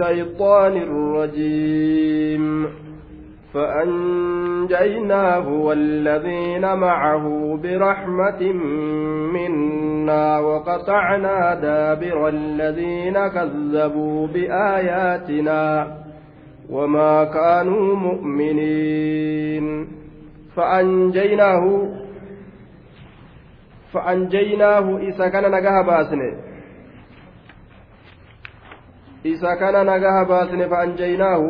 الشيطان الرجيم. فأنجيناه والذين معه برحمة منا وقطعنا دابر الذين كذبوا بآياتنا وما كانوا مؤمنين. فأنجيناه فأنجيناه إذا كان نجاه باسنه. Isa kana nagaha baasne fa'anjaynaahu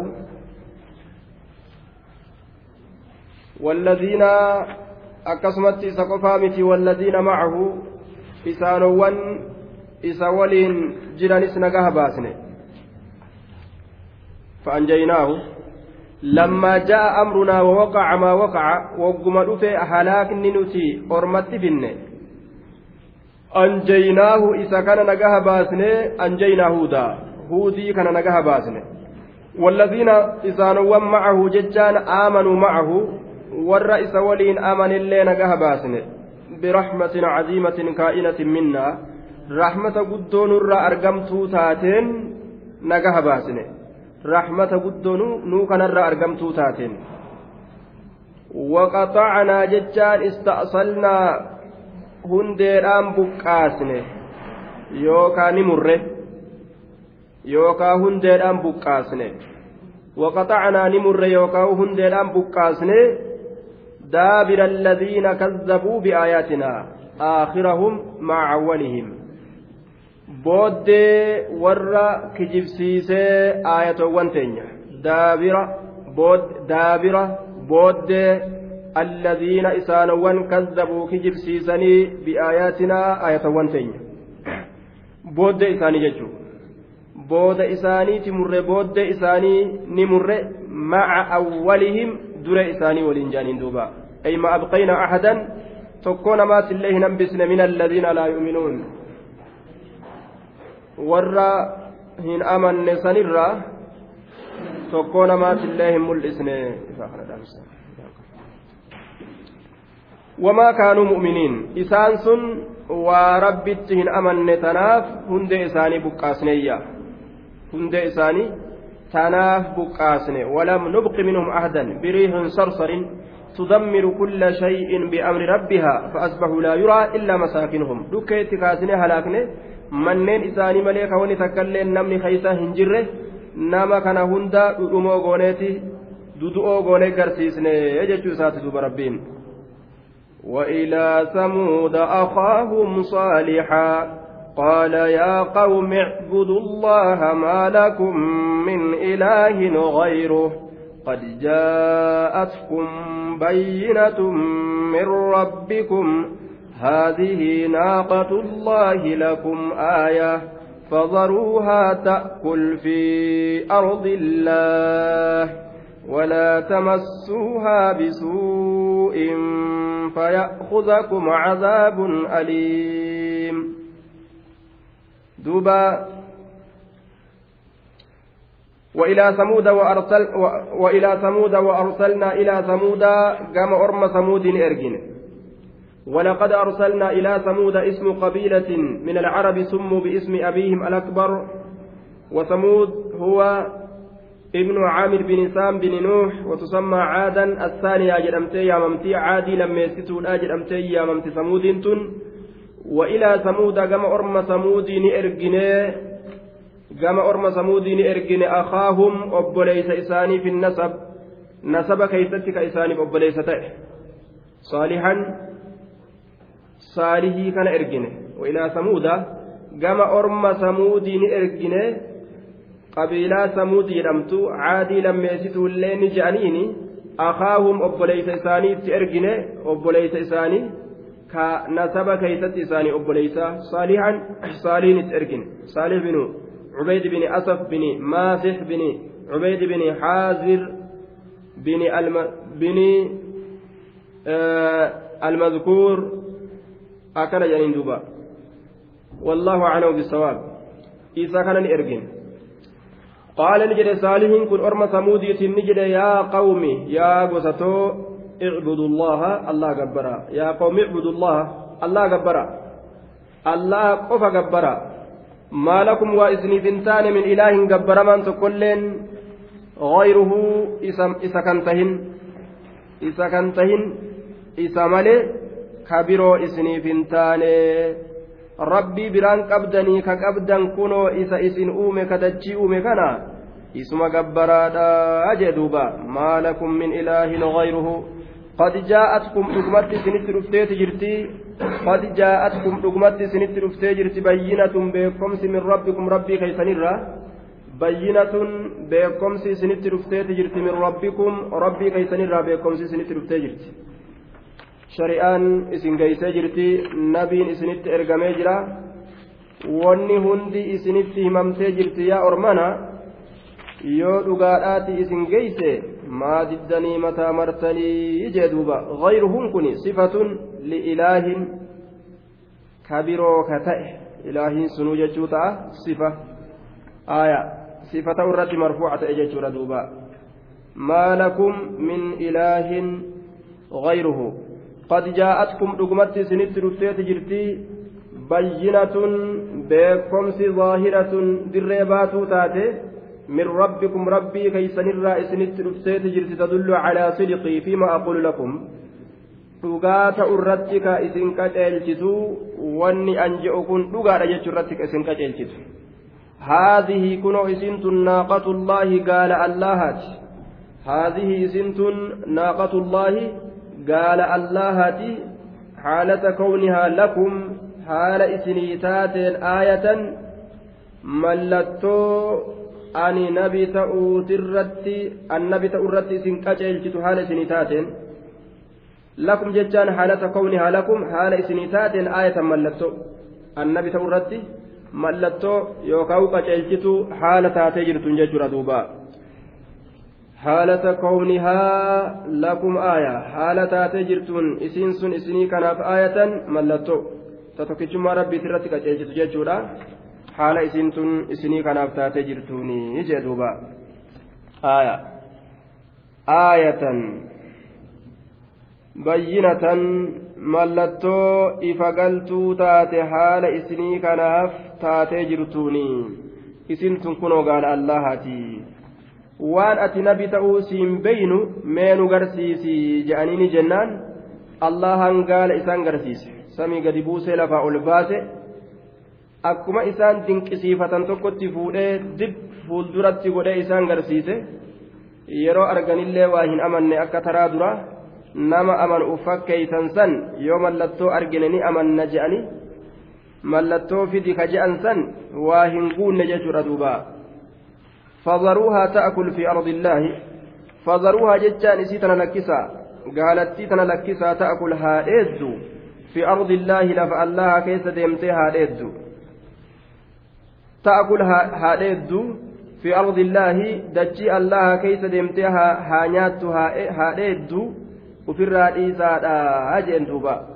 والذين akkasumatti isa qofaa miti والذين معه isaanowwan isa waliin jiranis nagaha baasne لما جاء أمرنا ووقع ما وقع وقم رفع هلاك نتي أرمت فيني أنجيناه إذا كان نجاه باسني أنجيناه دا huudii kana nagaha baasne. Walladhiina isaanowwan macahu jechaan aamanuu macahu warra isa waliin amanillee nagaha baasne. Biraxmatin caziimatin kaa'inatin minna. Raxmata guddoo nurraa argamtuu taateen nagaha baasne. Raxmata guddoo nuu kanarraa argamtuu taateen. Waqaxacanaa jechaan ista'salnaa hundeedhaan buqqaasne. Yookaan ni murre. Yookaa hundeedhaan buqqaasne. Waqaxacnaa ni murre yookaa hundeedhaan buqqaasne. Daabira alladhiina kazzabuu biaayaatinaa aakhirahum maca awwalihim. Booddee warra kijibsiisee aayatoowwan teenya. Daabira daabira booddee alladhiina isaanowwan kazzabuu kijibsiisanii biaayaatinaa aayatoowwan teenya. Booddee isaanii jechuudha booda isaaniiti murre booddee isaanii ni murre maca awwalihim dure isaanii waliin jaaniin duuba ay ma abqayna ahadan tokkoo namaas illee hin hambisne min alladiina laa yu'minuun warra hin amanne sanirra tokkoo namaas illee hin mul'isne wamaa kaanuu mu'miniin isaan sun waa rabbitti hin amanne tanaaf hundee isaanii buqqaasneeyya hundee isaanii tanaaf buqqaasne walam nubqi minhum ahdan biriihin sarsarin تدمر كل شيء بأمر ربها فأصبحوا لا يرى إلا مساكنهم دكيت كاسني هلاكني manneen isaanii malee ka wani takkaillee namni keeysa hin jirre nama kana hunda dhudhumoo gooneeti dudu'oo goonee garsiisne jechuu isaati duba rabbiin وإلى ثمود أخاهم صالحا قال يا قوم اعبدوا الله ما لكم من إله غيره قد جاءتكم بينة من ربكم هذه ناقة الله لكم آية فذروها تأكل في أرض الله ولا تمسوها بسوء فيأخذكم عذاب أليم دوبا وإلى ثمود وأرسل وإلى ثمود وأرسلنا إلى ثمود قام أرم ثمود إرجن ولقد أرسلنا إلى ثمود اسم قبيلة من العرب سموا باسم أبيهم الأكبر وثمود هو ابن عامر بن سام بن نوح وتسمى عادا الثانية جرمتي يا ممتي عادي لما يستون أجرمتي يا ممتي ثمود تن. وإلى ثمود كما أرم ثمود نئرجني كما أرم ثمود نئرجني أخاهم أبوليس إساني في النسب. نسب كيستك إساني أبوليس صالحا صالحي كان إرجني. وإلى ثمود كما أرم ثمود نئرجني qabiilaa samuud jedhamtu caadii lammeessituu illee ni je'aniini akaahum obboleeysa isaaniitti ergine obboleeysa isaanii ka nasaba keeysatti isaanii obboleeysa saalihan saalihin itti ergine saalih binu cubayd bini asaf bini maasix bini cubayd bini xaazir bini bini المذكور أكل جنين دوبا والله أعلم بالصواب إذا كان إرجن قال نجد صالح كن أرم ثمودية نجد يا قوم يا قسطو اعبدوا الله الله جبرا يا قوم اعبدوا الله الله جبرا الله قف جبرا lakum waa isiniif hin taane min ilaahin gabbaramaan tokkolleen غيره isa kan tahin isa malee kabiroo isiniif hin taane rabbii biraan qabdanii ka qabdan kunoo isa isin uume kadachii uume kana isuma gabbaraadha jee duuba maa lakum min qad jaa'atkum dhugmatti isinitti dhufteeti jirti qad jaa'atkum dhugmatti isinitti dhuftee jirti bayyinatun beekomsi min rabbikum rabbii keeysanirra bayyinatun beekomsi isinitti dhufteeti jirti min rabbikum rabbii keeysanirraa beekomsi isinitti dhuftee jirti shari'aan isin geeysee jirti nabiin isinitti ergamee jira wanni hundi isinitti himamtee jirti yaa ormana yoo dhugaadhaati isin geeyse maa diddanii mataa martanii jee duuba. Gayruhun kun sifatun liilaahin kabiroo ka ta'e. Ilaahiin sunuu jechuu ta'a sifa. Aya sifa ta'u irratti marfuuca ta'e jechuudha duuba. Maa lakum min ilaahin gayruhu qad jaa'atkum dhugumatti isinitti dhufteeti jirtii bayyinatun beekomsi zaahiratun dirree baatuu taate من ربكم ربي كيسن الرئيس نترفتيت جرت تدل على صدقي فيما أقول لكم qaceelchitu wanni an je'u kun dhugaadha jechuu irratti ka isin qaceelchitu haadhihi kunoo isintun naaqatullaahi gaala allahaati haadhihi isintun naaqatullaahi gaala allahaati haalata kawnihaa lakum haala isinii taateen aayatan mallattoo ani nabi ta'uutirratti annabi ta'urratti isin qaceelchitu haala isinii taateen? Lakum jechaan haalata kawnihaa lakum haala isinii taateen aayatan mallattoo? Annabi ta'urratti mallattoo yookaan qaceelchitu haala taatee jirtun jechuudha duuba. Haalata kawnihaa lakum aaya? Haala taatee jirtun isiin sun isinii kanaaf aayatan mallattoo? Ta tokkichummaa rabbiitirratti qaceelchitu jechuudha haala isiin tun isinii kanaaf taatee jirtuuni jee duuba. Aaya. Aayatan. Bayyinatan mallattoo ifa galtuu taate haala isinii kanaaf taatee jirtuuni. Isin tun kunoo gaala allahaati. Waan ati nabi ta'uu siin beynu mee nu garsiisi je'aniini jennaan. Allahan gaala isaan garsiise. Samii gadi buusee lafaa ol baase akkuma isaan dinqisiifatan tokkotti fuudhee dib fuulduratti godhee isaan garsiise yeroo arganillee waa hin amanne akka taraa dura nama amanu fakkeeysan san yoo mallattoo argine ni amanna je'ani mallattoo fidi ka je'an san waa hin guunne jechuudha duuba فذروها تأكل في أرض الله فذروها جتان إسيتنا لكسا قالت تنا لكسا تأكل هائد في أرض الله لف الله كيس ديمتي هائد تأكل هائد في أرض الله دجي الله كيس ديمتي هانيات هائد وفي الرئيسة أجن دوبا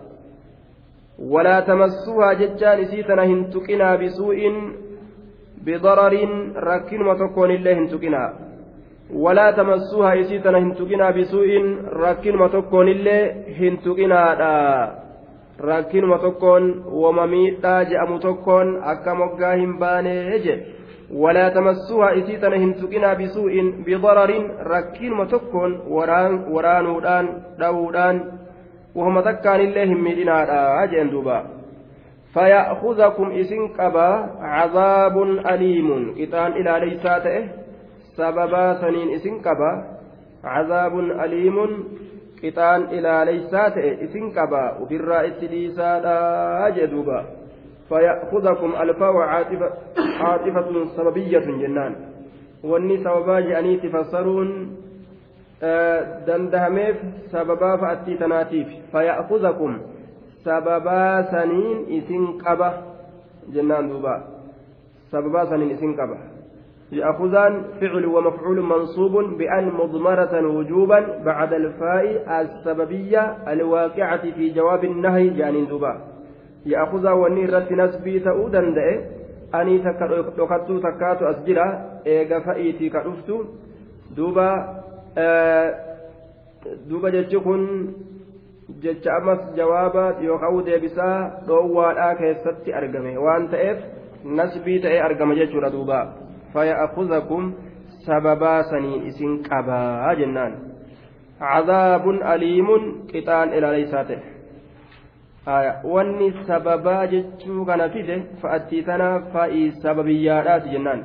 ولا تمسوها جتان إسيتنا هنتكنا بسوء بضرر ركنما تكون الله هنتكنا. ولا تمسوها إسيتنا هنتكنا بسوء ركنما تكون الله هنتكنا ركنما تكون ومميتا جأم تكون أكا مقاهم بانيج ولا تمسوها إسيتنا هنتكنا بسوء بضرر ركنما تكون وران ورانودان داودان وهم تكان الله ميدنا أجن دوبا فيأخذكم إسن قبا عذاب أليم إتان إلى ليساته سببا سنين إسن قبا عذاب أليم إتان إلى ليساته إسن قبا وفي الرائس ليساتا جدوبا فيأخذكم ألفا وعاطفة عاطفة سببية جنان واني سببا جأني تفسرون dandahameef sababaa fa'attii tanaatiif fayya'kuzakum sababaa saniin isin qaba jennaan duuba sababaa saniin isin qaba يأخذان فعل ومفعول منصوب بأن مضمرة وجوبا بعد الفاء السببية الواقعة في جواب النهي جان دبا يأخذ ونيرة نسبي تؤدا أني تكتو تكاتو أسجرا إيغا فأيتي كأفتو. دوبا duuba jechi kun jecha ammas jawaaba yookaan deebisaa dhoowwaadhaa keessatti argame waan ta'eef nasbii ta'ee argama jechuudha duuba sababaa saniin isin qabaa jennaan cadaabun aliimun qixaan ilaaleysaa ta'e wanni sababaa jechuu kana fide fa'attii tana fa'ii sababiyyaadhaati jennaan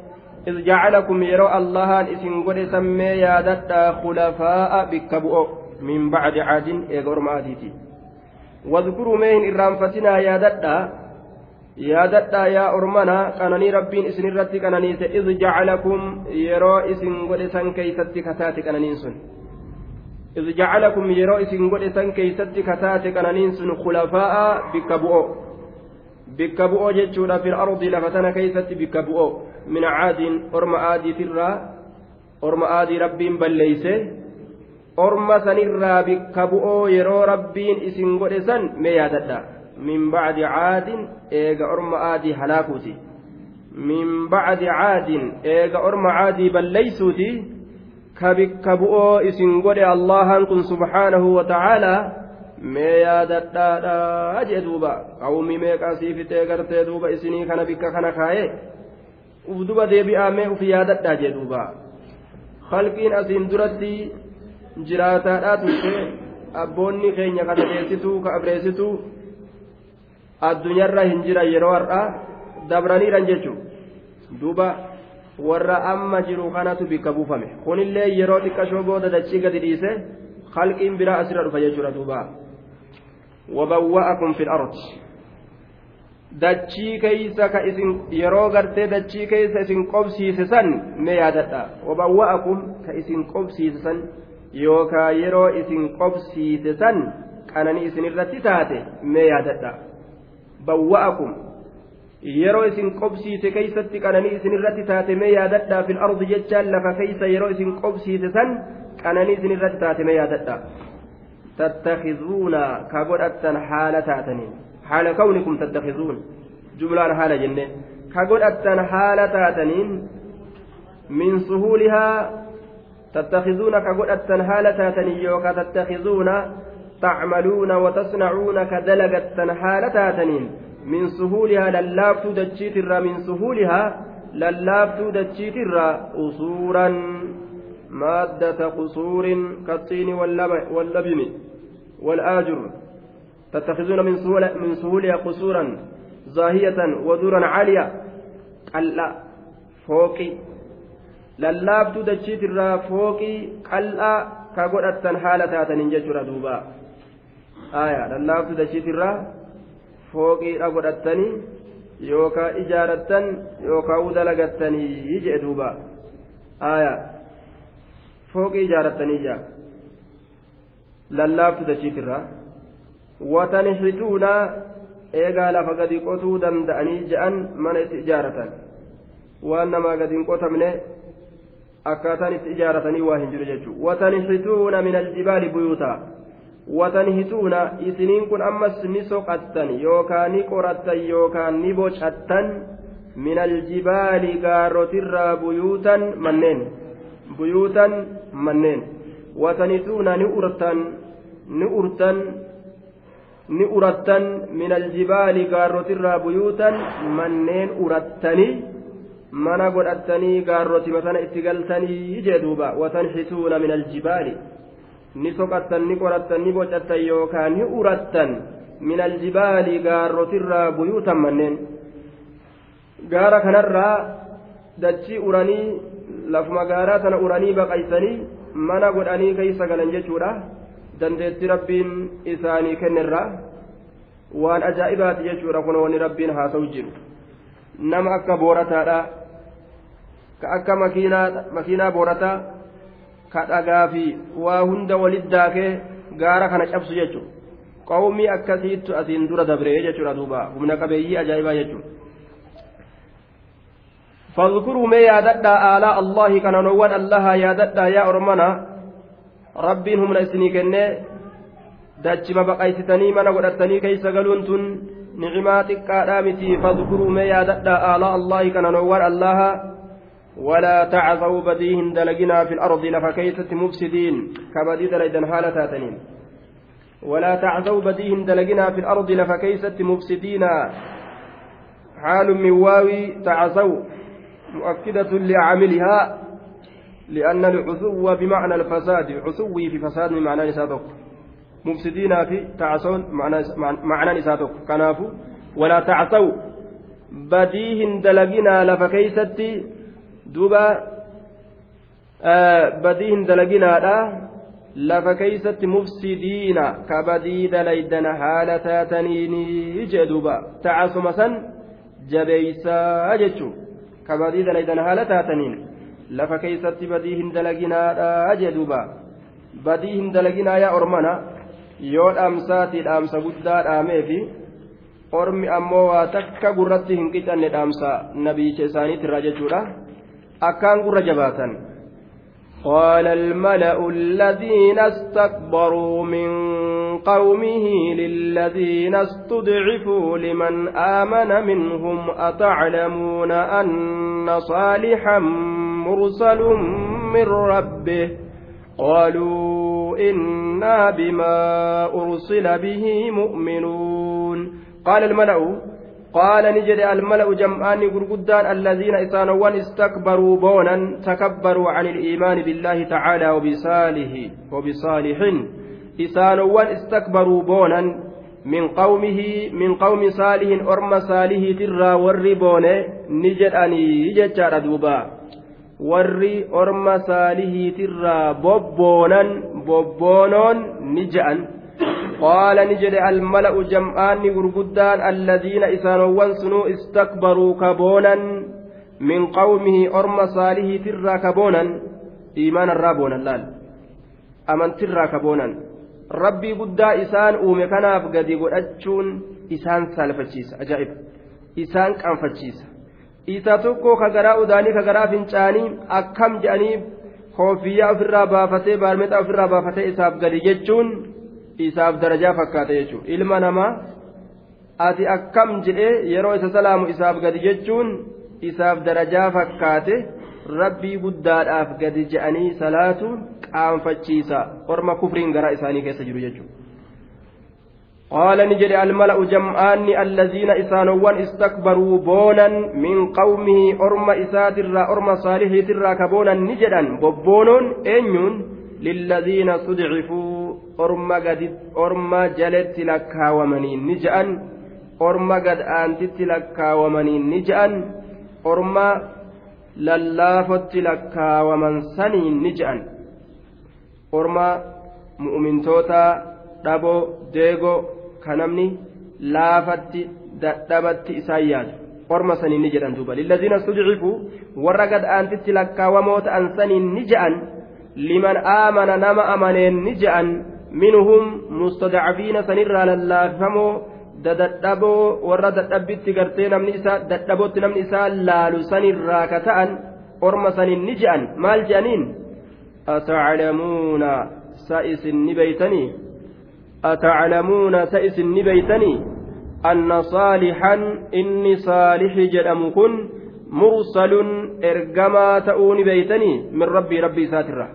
إذ جعلكم يروا الله إسن قد سمي يا ددا خلفاء بكبؤ من بعد عاد إيغور ماديتي واذكروا مين إرانفتنا يا ددا يا أرمنا كانني ربين إسن الرتي كانني إذ جعلكم يروا إسن قد سن كيستي كتاتي كانني سن. إذ جعلكم يرو إسن قد إسن كيست كتات كنانين سن خلفاء بكبؤو بكبؤو جتشونا في الأرض لفتنا كيست من عاد أرم آدي ترى أرم آدي رب بليسه أرم سنرى بكبؤو يرو ربين إسن قد إسن ميادتا من بعد عاد إيغا أرم آدي هلاكوتي من بعد عاد إيغا أرم عادي بليسوتي allahan kun subhaanahu wa ta'aalaa mee yaadadhaadha jee duuba qawmi meeqaa siifitee gartee duuba isinii kana bikka kana kaa'ee uf duba deebi'aa mee uf yaadadhaa jee duuba. Halqiin asiin duratti jiraataadhaa turte abboonni keenya kana deessituu ka addunyaarra hin jiran yeroo har'aa dabraniiran jechuun duuba. warra amma jiru kanatu bikka buufame. Kunillee yeroo xiqqashoo booda dachii gadi dhiise halqiin biraa asirra dhufa jechuudha duuba. Wabawwa'akum fil ardi dachii keeysa ka isin yeroo gartee dachii keeysa isin qobsiise san mee yaadadha wabawwa'akum ka isin qobsiise san yookaa yeroo isin qobsiise san qananii isin irratti taate mee yaadadha bawwa'akum yeroo isin qobsiise keeysatti qananii isin irratti taate mee yaadadhaa fil ardi jechaan lafa keeysa yeroo isin qobsiise san qananii isin irratti taate mee yaadadhaa tattakizuuna ka godhattan haala taataniin haala kawnikum tattakizuun jumlaan haala jenne ka godhattan haala taataniin min suhuulihaa tattakizuuna ka godhattan haala taataniin yookaa tattakizuuna تعملون وتصنعون كدلقة حالة تاتنين من سهولها للافتو دجيت من سهولها للافتو دجيت أصورا مادة قصور كالطين واللبن والآجر تتخذون من سهولة من سهولها قصورا زاهية ودورا عالية قلا فوقي للافتو دجيت الرا فوقي قلا كقول حالة تاتنين ججر دوبا آية للافتو دجيت الرا fooqiidha godhattanii yookaan ijaarattan yookaan udalagattanii jee duuba aayaa fooqii ijaarattanii ijaa lallaaftu dachiitirraa watanixituuna eegaa lafa gadi qotuu danda'anii je'an mana itti ijaaratan waan namaa gadi hin qotamne akkaataan itti ijaaratanii waa hin jiru jechuudha watanixituuna min aljibaali buyuutaa watanhituuna isiniin kun ammas ni soqattan yookaan ni qorattan yookaan ni bocattan min aljibaali gaarrotirraa buyuutan manneen buyuutan manneen watanhituuna ni urtan ni urtan ni urattan min aljibaali gaarrotirraa buyuutan manneen urattanii mana godhattanii gaarrotima sana itti galtanii jee duuba watanhituuna min aljibaali. Ni soqattan ni qorattan ni bocattan yookaan ni urattan min aljibaali gaarrotirraa buyuutan manneen. Gaara kanarraa dachii uranii lafuma gaaraa tana uranii baqaysanii mana godhanii keeysa galan jechuudha dandeetti rabbiin isaanii kennirraa waan ajaa'ibaati jechuudha kun wanni rabbiin haasa'u jiru nama akka boorataadha ka akka makiinaa boorataa ka dhagaa fi waa hunda walit daakee gaara kana cabsu jechuudha qawmii akkasiittu asiin dura dabree jechuudha duuba humna qabeeyyii ajaa'ibaa jechuudha فاذكروا ما ياددا آلاء الله كان نوان الله ياددا يا أرمنا ربين هم نسني كنه دachima baqaysitanii mana godhatanii keeysa galuun tun nicimaa xiqqaadhaa miti. Fadkuruu mee yaadadha aalaa allaahi kananoowwan allaha ولا تعثوا بديهن دلقنا في الأرض لفكيسة مفسدين كبدي دليدا حالة تاتنين ولا تعثوا بديهن دلقنا في الأرض لفكيسة مفسدين حال من واوي تعثوا مؤكدة لعاملها لأن العثو بمعنى الفساد عثوي في فساد من معنى نساتك مفسدين في تعصون معنى, نساتك كنافو ولا تعصوا. بديهن دلقنا لفكيستي دوبا بديهن دلقناadha lafa keeysatti mufsidiina ka badii dalaydan haala taataniini jee duuba tacasuma san jabeeysaa jechuu ka lafa keeysatti badii hin dalaginaadha jee duuba badii hin dalaginaa yaa ormana yoo dhaamsaatii dhaamsa guddaa dhaameefi ormi ammoo waa takka gurratti hin qixanne dhaamsa nabiicha isaaniitirraa jechuudha akkaan gurra jabaatan قال الملأ الذين استكبروا من قومه للذين استضعفوا لمن آمن منهم أتعلمون أن صالحا مرسل من ربه قالوا إنا بما أرسل به مؤمنون قال الملأ قال نجد الملأ جمعان غرغدان الذين إسانوان استكبروا بونا تكبروا عن الإيمان بالله تعالى وبصالح وبصالح إسانوان استكبروا بونا من قومه من قوم صالح أرم صالح ترى والربون نجد أني جتشار دوبا warri orma saalihiitirraa bobboonan bobboonoon ni قال نجد الملأ جمعان غرغدان الذين إسانوان سنو استكبروا كبونا من قومه أرم صالح ترى كبونا إيمان الرابونا لال أمن ترى كبونا ربي قدا إسان أومي كناف قد يقول إسان سالفتشيس أجائب إسان كانفتشيس isa tokko ka garaa udaanii ka garaa fincaanii akkam je'anii koofiyyaa ofirraa baafatee baarmeexaa ofirraa baafatee isaaf gadi jechuun isaaf darajaa fakkaata jechuudha ilma namaa ati akkam jedhee yeroo isa salaamu isaaf gadi jechuun isaaf darajaa fakkaate rabbii guddaadhaaf gadi je'anii salaatu qaanfachiisa orma kufriin garaa isaanii keessa jiru jechuudha. qaala ni jedhe almala'u jam'aanni allaziina isaanowwan istakbaruu boonan min qawmihii orma isaatirraa orma saalihiitirraa ka boonan ni jedhan bobboonoon eenyuun lillaziina sudcifuu orma gadi orma jaletti lakkaawamaniin ni je'an orma gad aantitti lakkaawamaniin ni je'an orma lallaafotti lakkaawaman saniin ni je'an orma mu'umintoota dhaboo deegoo ka namni laafatti dadhabatti isaan yaadu orma saniin ni jedhan duuba lilladiina studcifuu warra gad aantitti lakkaawamoo ta'an saniin ni ja'an liman aamana nama amaneen ni ja'an minhum mustadcafiina sanirraa lallaafamoo dadadhaboo warra dadhabbitti gartee namni isaa dadhabootti namni isaa laalu sanirraa ka ta'an orma saniin ni je'an maal je'aniin ataclamuuna sa isin ni beeytanii saalixan inni saalixi jedhamu kun mursalun ergamaa ta'uu ni beeytanii min rabbii rabbii isaatirra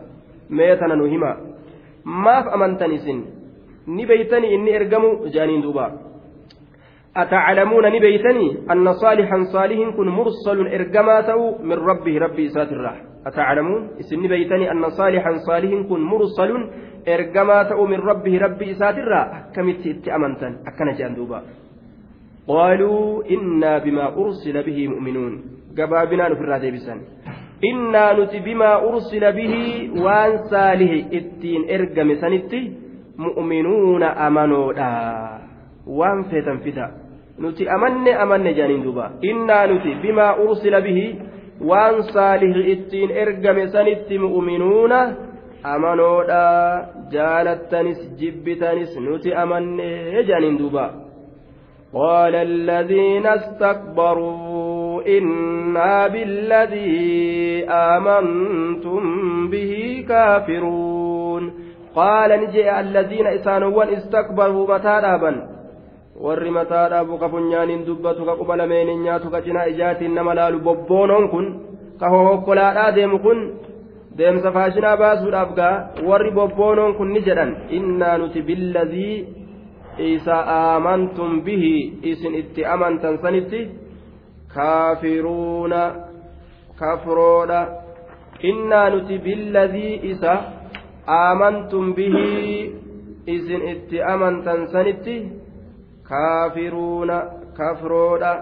mee tana nu himaa maaf amantan isin ni beeytanii inni ergamu jaaniin duuba أتعلمون نبيتني أن صالحا صالح كن مرسل إرجما تو من ربي سات الراح أتعلمون اسم نبيتني أن صالحا صالح كن مرسل ergamaa ta'uu min rabbihi rabbi isaatirraa akkamitti itti amantan? Akkana jedhan duuba. Qaaluu innaa bimaa ursila bihii mu'minuun. Gabaabinaan ofirraa deebisan. Innaa nuti bimaa ursila bihii waan saalihi ittiin ergame sanitti mu'minuuna amanoodha. Waan feetan fida. Nuti amanne amanne jedhaniin duuba. Innaa nuti bimaa ursila bihii waan saalihi ittiin ergame sanitti mu'minuuna amanoodha. jaalattanis jibbitanis nuti amanne jaaniin duuba قال الذين استكبروا إنا بالذي آمنتم به كافرون قال نجي الذين إسانوان استكبروا متى warri mataa dhaabu ka funyaaniin dubbatu ka quba lameenin nyaatu ka cinaa ijaatiin nama laalu bobboonoon kun ka hohokkolaadhaa deemu kun deemsa faashinaa baasuudhaaf gaa warri bobboonoon kun ni jedhan. Innaa nuti billadii isa aamantum bihi isin itti amantan sanitti kaafiruuna kafroodha. Innaa nuti billadii isa aamantum bihi isin itti amantan sanitti kaafiruuna kafroodha.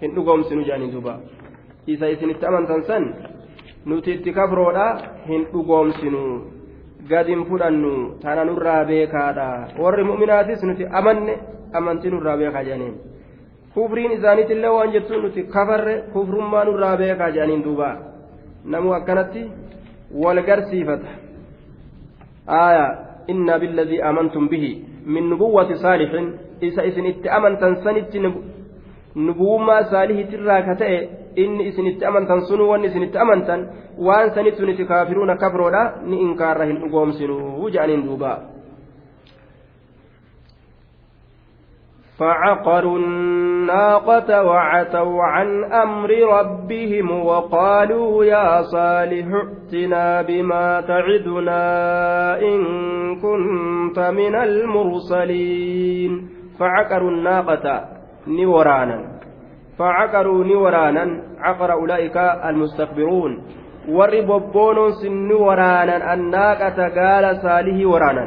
Hin dhugoomsinu jedhanii duuba. Isa isinitti amantan san nuti itti kafroodha hin dhugoomsinu. Gad hin fudhannu tana nurraa beekaadha. Warri mu'minaatis nuti amanne amantii nurraa beekaa jedhaniin. Kufriin isaaniitillee waan jettuun nuti kafarre kufrummaa nurraa beekaa jedhaniin duuba. Namuu akkanatti wal garsiifata. Aayaa inna billadii amantum bihi min nubuwwati saalixin isa isin itti amantan sanitti nubuwummaa saalihitirraa ka ta'e inni isinitti amantan sunu wanni isinitti amantan waan sanittu niti kaafiruuna kabroodha ni inkaarra hin dhugoomsinuu jedhaniin duubaa فعقروا الناقة وعتوا عن أمر ربهم وقالوا يا صالح ائتنا بما تعدنا إن كنت من المرسلين فعقروا الناقة نورانا فعقروا نورانا عقر أولئك المستكبرون ورببون سن ورانا الناقة قال صالح ورانا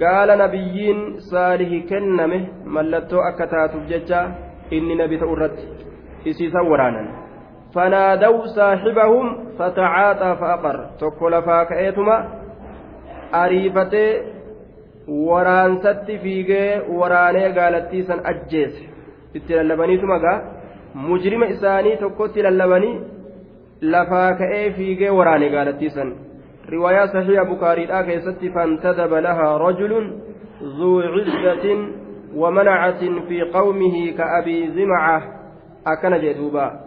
gaala nabiyyiin saalihi kenname mallattoo akka taatuuf jecha inni nabi ta'u irratti isiisan waraanan fanaadaw saaxibahum fatacaaxaa faaqar tokko lafaa ka'eetuma ariifatee waraansatti fiigee waraanee gaalattiisan ajjeese itti lallabaniituma gaa mujrima isaanii tokkotti lallabanii lafaa ka'ee fiigee waraane gaalattiisan صحيحة بكاري لا كيست فانتدب لها رجل ذو عزة ومنعة في قومه كأبي زمعة أكن جدوبا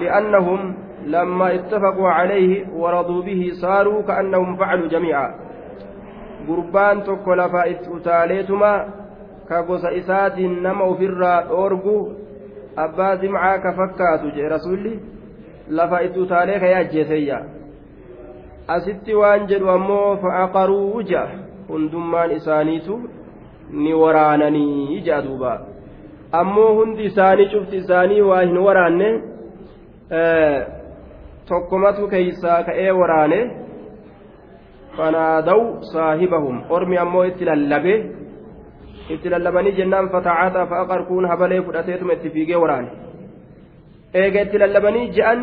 لأنهم لما اتفقوا عليه ورضوا به صاروا كأنهم فعلوا جميعا itti utaaleetuma ka gosa isaatiin nama ofirraa dhoorgu abbaa zimcaa ka fakkaatu jee rasulli lafa itti utaalee kayee ajjeeseyya asitti waan jedhu ammoo fa'aqaruu ja'a hundummaan isaaniitu ni waraananii ja'a duuba. Ammoo hundi isaanii cufti isaanii waa hin waraanne tokkomatu keeysaa ka'ee waraane. Fanaadaw saahibahum. Ormi ammoo itti lallabe itti lallabanii jennaan fataacataa fa'aqar kuun habalee fudhateetuma itti fiigee waraane eega itti lallabanii je'an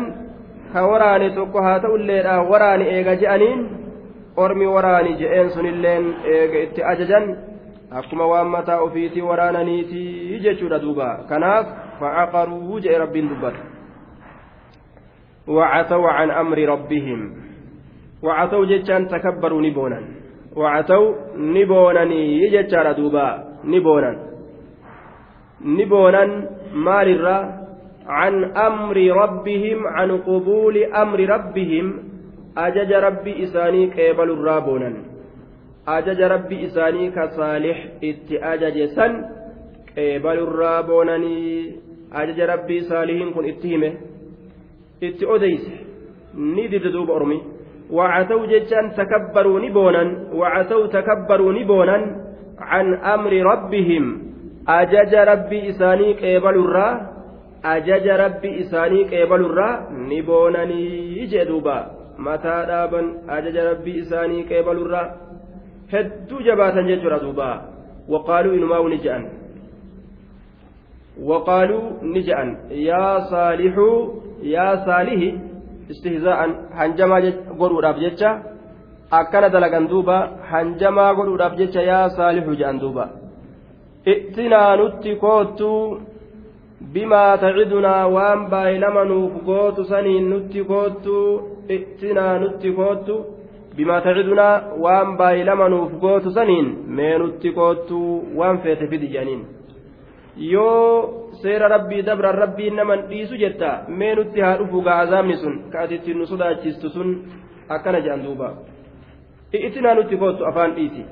ka waraane tokko haa ta'ulleedha waraani eega je'aniin ormi waraani je'een sunilleen eega itti ajajan akkuma waan mataa ofiitii waraananiitii jechuudha duuba kanaaf facaqaruu je'e rabbiin dubbata وعتوا عن أمر ربهم وعتوا جتان تكبروا نبونا وعتوا نبونني يجتار دوبا ni boonan. Ni boonan maalirraa can amri rabbihim can qubuuli amri rabbihim ajaja rabbi isaanii qeebalurraa boonan. Ajaja rabbi isaanii ka saalix itti ajaje san qeebalurraa boonanii. Ajaja rabbii saalihiin kun itti hime itti odeyse ni dibde duuba ormi wacatau jechaan takabbaruu ni boonan wacatau takabbaruu ni boonan عن أمر ربهم أجج ربي إساني قبل الرابونني ajaja rabbi isaanii qeebalurraa ni boonanii jee duuba mataa dhaaban ajaja rabbi isaanii qeebalurraa hedduu jabaatan jechuudha duuba waqaaluu inumaa ni je'an وقالوا نجأن يا صالح يا صالح استهزاء هنجما غرور أبجتشا akkana dalagan duuba hanjamaa godhuudhaaf jecha yaa saalixu jedhan duuba. Ittinaa nutti koottuu bimaa tacidunaa waan baay'ilama nuuf gootu saniin nutti koottu ittinaa nutti koottu bimaa tacidunaa waan baay'ilama nuuf gootu saniin mee nutti koottu waan feete fidi jedhaniin. Yoo seera rabbii dabran rabbiin naman dhiisu jetta mee nutti haa dhufu gaa azaabni sun ka ati ittiin nu sodaachistu sun akkana jedhan duuba i'tinaa nutti kootu afaan dhiisi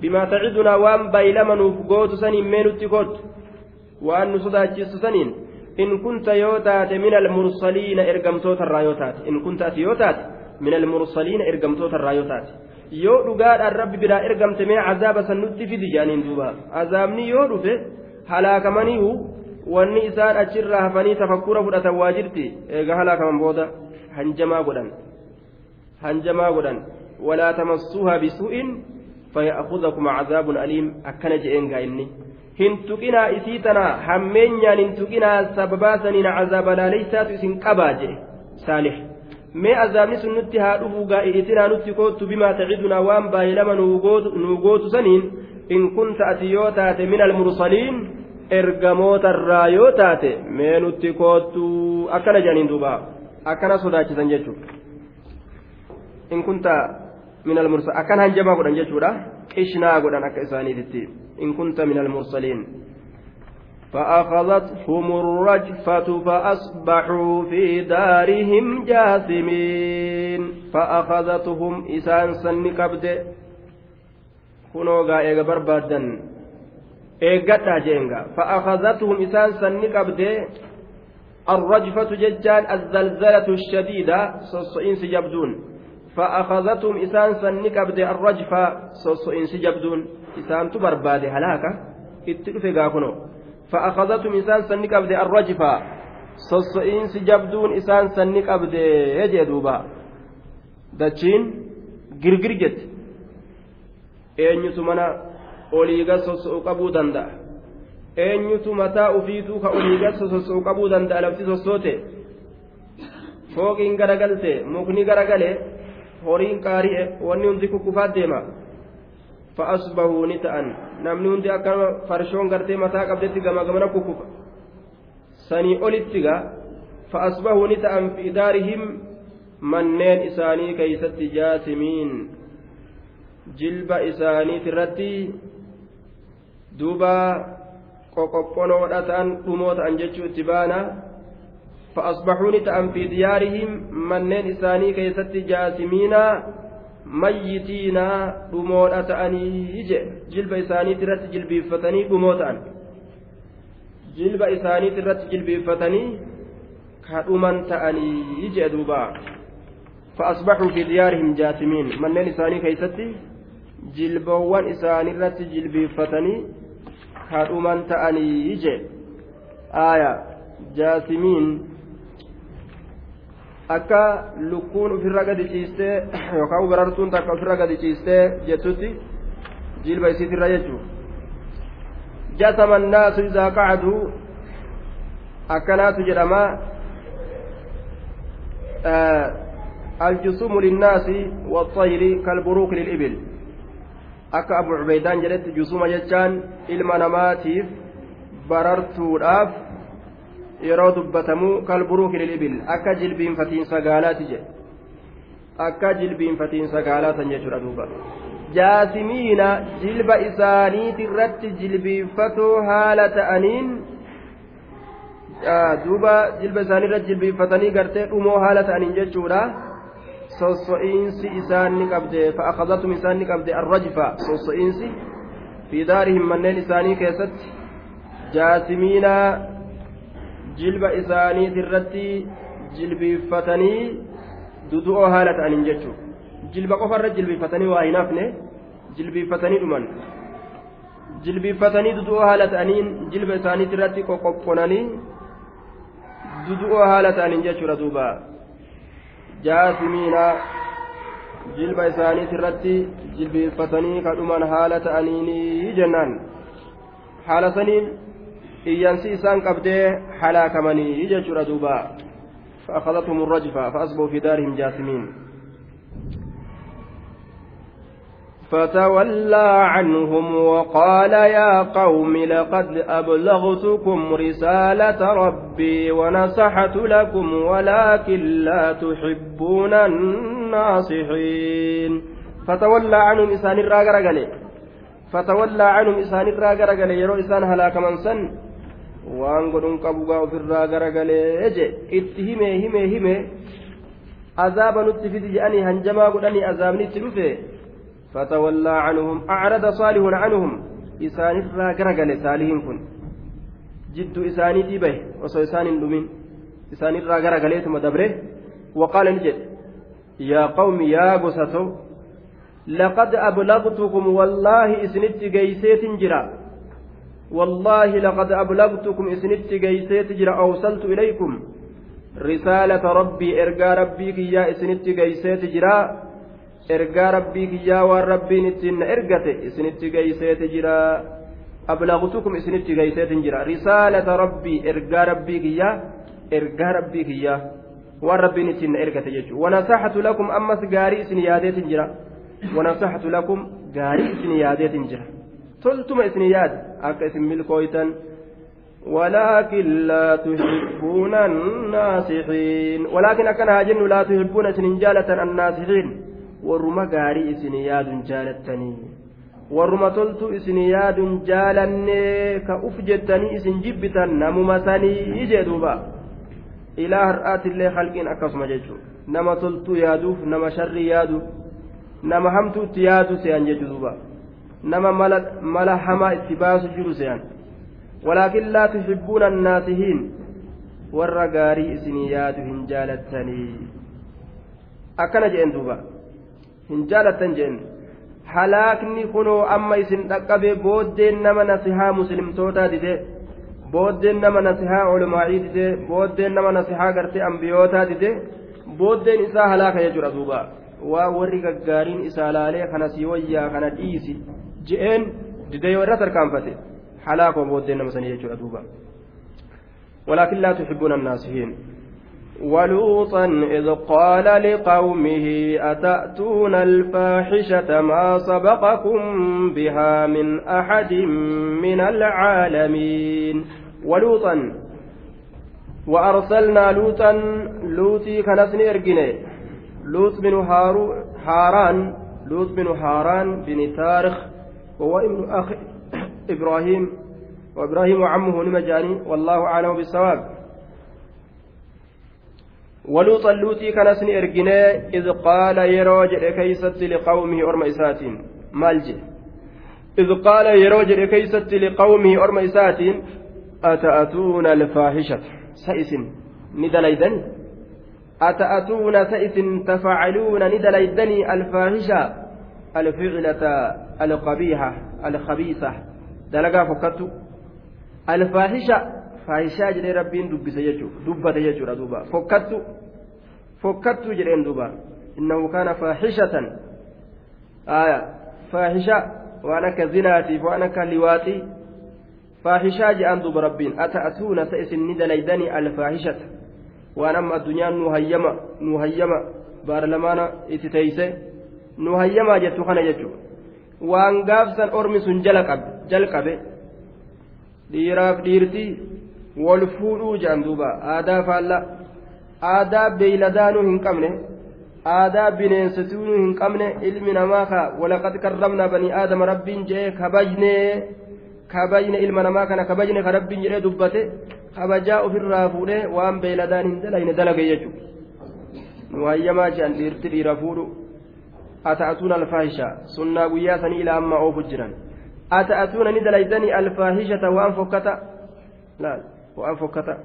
bimaa tacidunaa waan baylama nuuf gootu saniin mee nutti kootu waan nu sodaachistu saniin in kunta yoo taate min almursaliina ergamtootarraa yoo taate in kunta ati yoo taate min almursaliina ergamtootarraa yoo taate yoo rabbi biraa ergamte mee azaaba san nutti fidi jaaniin duuba azaabni yoo dhufe halaakamaniihu wanni isaan achirraa hafanii tafakkura fudhatan waa jirti eega halaakaman booda hanjamaa godhan hanjamaa godhan walaa tamassuuhaa bisuu'in فيأخذكم عذاب أليم أكن جئين قائلني hin tuqinaa isii tana hammeenyaan hin tuqinaa sababaa saniin cazaaba laaleysaatu isin qabaa jedhe saalix mee azaabni sun nutti haa dhufuu gaa'idhitinaa nutti koottu bimaa tacidunaa waan baay'ee lama nuu gootu saniin in kunta ati yoo taate min almursaliin ergamootarraa yoo taate mee nutti koottu akkana jedhaniin duuba akkana sodaachisan jechuudha in kunta min almursaliin akkan hanjamaa godhan jechuudha qishnaa godhan akka isaaniititti in kunta min almursaliin فأخذتهم الرجفة فأصبحوا في دارهم جاثمين. فأخذتهم إسان سن قبد كنوا إيغا بربادا إيغا جينغا. فأخذتهم إسان سن قبد الرجفة ججان الزلزلة الشديدة. صصئين سجبدون. فأخذتهم إسان سن قبد الرجفة صصئين سجبدون إسان تبرباد هلاكا اتلفي كنوا فأخذتهم إسان سنك أبدي الرجفة صصئين سجبدون إسان سنك أبدي يجي دوبا دتشين girgir jette eenyutu mana oliiga sosso'u qabuu danda'a eenyutu mataa ufiituu ka oliiga sosso'u qabuu danda'a lafti sossoote fooqiin garagalte mukni garagale horiin qaari'e wanni hundi kukkufaat deema. Fa'asbahuu ni ta'an. Namni hundi akka farshoon gartee mataa qabdetti gamagamana kukkufa sanii olitti gaa fa'asbahuu ni ta'an fi idaarihim manneen isaanii keeysatti jaasimiin. Jilba isaaniit irratti duuba qoqophonoo ta'an dhumoo ta'an jechuu itti baana. فأصبحوا نتأن في ديارهم منين إساني كيست dhumoodha ta'anii je jilba isaaniiti irratti jilbiiffatanii dhumoo ta'an jilba isaaniiti irratti jilbiiffatanii ka dhuman ta'anii je duuba فأصبحوا في ديارهم جاثمين منين إساني كيستي جلبوان إساني رت جلبيفتني كادومان تأني آية جاثمين akka lukkuun ofirra gadi ciistee yookaan barartuun takka ofirra gadi ciistee jettutti jilba isiitirra jechuudha. jasama naasu izaa qacaduu akkanaatu jedhama aljisumu linnaasi waxayri kalburuuq lilibil akka abu cubeydaan jedhetti jusuma jechaan ilma namaatiif barartuudhaaf yeroo dubbatamu kalburuuki lilibil akka jilbiinfatiinsa gaalaati jedhe akka jilbiinfatiinsa gaalaatan jechuudha duuba jaasimiina jilba isaaniiti irratti jilbiinfatoo haala ta'aniin duuba jilba isaanii irratti jilbiinfatanii gartee dhumoo haala ta'aniin jechuudha sosso'iinsi isaan ni qabde fa'aqazatum isaan ni qabde arrajfa sosso'iinsi fi daarihim manneen isaanii keessatti jaasimiina jilba isaaniit irratti jilbiiffatanii dudu'oo haala ta'aniin jechuudha jilba qofarra jilbiiffatanii waa hin hafne jilbiiffatanii dhuman jilbiiffatanii dudu'oo haala ta'aniin jilba isaaniit irratti qoqqoqqonanii dudu'oo haala ta'aniin jechuudha duuba jaasimiina jilba isaaniit irratti jilbiiffatanii kadhuman haala ta'aniini jennaan haala saniin iyyansi isaan qabdee halaakamanii jechuudha duuba. فأخذتهم الرجفة فأصبحوا في دارهم جاثمين فتولى عنهم وقال يا قوم لقد أبلغتكم رسالة ربي ونصحت لكم ولكن لا تحبون الناصحين فتولى عنهم إسان الراغرغلي فتولى عنهم إسان الراغرغلي يرو إسان هلاك من سن waan godhuun qabu gaa ofirraa garagalee je itti hime hime hime azaaba nutti fidi jedhanii hanjamaa godhanii azaabni itti dhufe fatawallaa canhum acrada saalihun canhum isaanirraa garagale saalihiin kun jidduu isaaniitii bahe osoo isaan hin dhumin isaanirraa garagaleetuma dabre waqaala ni jedhe yaa qawmi yaa gosato لقد أبلغتكم والله إسنت جيسيت جرا والله لقد أبلغتكم إسنت جيسيت جرا أوصلت إليكم. رسالة ربي إرجى ربي يا إسنت جيسيت جرا إرجى ربي يا والربي نتن إرجت إسنت جيسيت جرا أبلغتكم إسنت جيسيت جرا رسالة ربي إرجى ربي يا إرجى ربي يا والربي نتن إرجت يجو ونصحت لكم أمس جاري إسن ياديت جرا ونصحت لكم جاري إسن ياديت جرا إسن ياد أك إسن ملكويتا ولكن لا تحبون الناصحين ولكن أكن هاجن لا تحبون إسن جالة الناصحين ورما جاري إسن ياد جالتني isin jaalannee ka uf jettanii isin jibbitan namuma sanii jee duuba ilaa har'aatillee halqiin akkasuma jechuudha nama toltuu yaaduuf nama sharrii yaaduuf nama hamtuutti yaadu se'an jechuudha nama mala hamaa itti baasu jiru se'an walaakin laa tuhibbuuna annaasihiin warra gaarii isinii yaadu hin jaalattanii akkana jeen duuba hin jaalattan jeen halaakni kunoo amma isin dhaqqabe booddeen nama nasihaa muslimtootaa dide booddeen nama nasihaa olumaa'ii dide booddeen nama nasihaa gartee ambiyootaa dide booddeen isaa halaaka jechuudha duuba waa warri gaggaariin isaa laalee kana sii wayyaa kana dhiisi je'een dide yoo irra tarkaanfate halaakoo booddeen nama sanii jechuudha duuba. ولكن لا تحبون الناسهين ولوطا إذ قال لقومه أتأتون الفاحشة ما سبقكم بها من أحد من العالمين ولوطا وأرسلنا لوطا لوطي كنسن إرجني لوط بن هارو هاران لوط بن هاران بن تارخ وهو ابن أخ إبراهيم وإبراهيم وعمه نمجاني والله أعلم بالصواب. ولوطا لوطي كنسن إرجني إذ قال يروج كيست لقومه أرم إساتين. مالجي إذ قال يروج كيست لقومه أرم أتأتون الفاحشة؟ سئس ندليدني. أتأتون سئس تفعلون ندليدني الفاحشة؟ الفعلة القبيحة الخبيثة دلقا فكتو الفاحشة faahishaa jedhee rabbiin dubbise jechuudha dubbate jechuudha duuba fokkattu fokkattu jedheen duuba innahu kaana faahishatan aya faahisha waan akka zinaatiif waan akka liwaaxii faahishaa jedhan duuba rabbiin ata'atuuna sa isin ni dalaydanii alfaahishata waan amma addunyaan nu nu nu hayyamaa jettu kana jechuudha waan gaafsan ormi sun jalqabe dhiiraaf dhiirtii wal fuudhuu jedhan duuba aadaa faallaa aadaa beeyladaanuu hin qabne aadaa bineensatuu hin qabne ilmi namaa ka walaqad karramnaa banii aadama rabbiin jedhee kabajnee kabajne ilma namaa kana kabajne ka rabbiin jedhee dubbate kabajaa ofirraa fuudhee waan beeyladaan hin dalayne dalage jechuudha nu hayyamaa jedhan dhiirti dhiira fuudhu ata'atuuna alfaahisha sunnaa guyyaa sanii ilaa ammaa oofu jiran ata'atuuna ni dalaydanii alfaahishata waan fokkata laal waan fokkata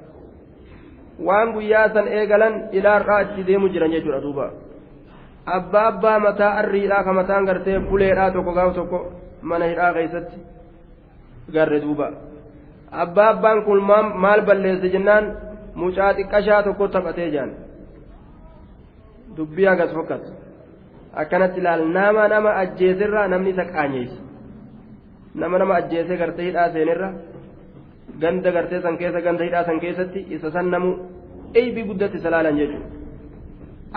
waan guyyaa san eegalan ilaarraa itti deemu jiran jechuudha duuba abbaa abbaa mataa arriidhaa ka mataan gartee buleedhaa tokko gaaf tokko mana hidhaa keessatti garre duuba abbaa abbaan kun maal balleesse jennaan mucaa xiqqashaa tokko taphatee jaan dubbii hagas fokkatu akkanatti ilaal nama nama ajjeeserraa namni isa qaanyeessa nama nama ajjeesee gartee hidhaa seenerra ganda gartee san keessa ganda hidhaa san keessatti isa san namu eeybii guddatti isa laalan jechuudha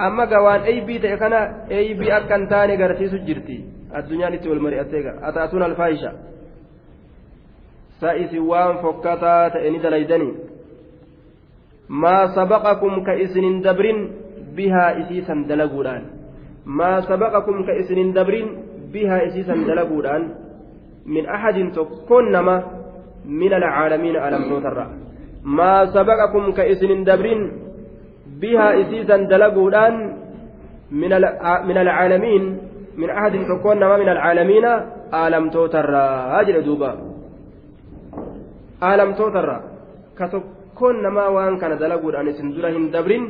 amma gawaan eeybii ta'e kana eeybii akka hin taane garsiisu jirti addunyaan itti wal mari'attee gara ataatuun alfaahisha sa'isi waan fokkataa ta'e ni dalaydanii maa sabaqakum ka isinin dabrin bihaa isiisan dalaguudhaan ka isinin dabrin bihaa isiisan dalaguudhaan min ahadin tokkoon nama من العالمين ألم توتر ما سبقكم كإسن دبرين بها إسيسا دلقودان من من العالمين من أحد تكون من العالمين ألم توتر. أجل دوبا. ألم توتر. كتكون ما وان كان دلقودان إسن درهم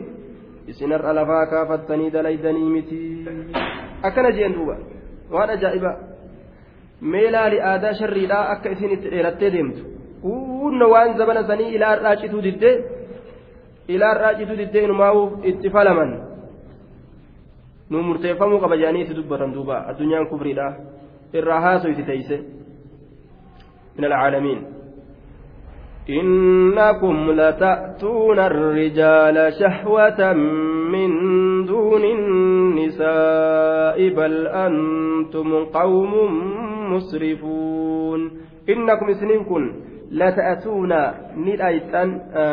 isin har'a lafaa kaafattanii dalaydanii miti. Akkana jeen duuba. Waan ajaa'ibaa mee laali aadaa sharriidhaa akka isin itti dheerattee deemtu. Hunna waan zabana sanii ilaarraa cituu diddee? Ilaarraa cituu diddee inumaa'uuf itti falaman. Nu murteeffamuu qaba jedhanii itti dubbatan duuba. Addunyaan kufriidha irraa haasoo itti teeyse. Min alcaalamiin إنكم لتأتون الرجال شهوة من دون النساء بل أنتم قوم مسرفون. إنكم سنينكم لتأتون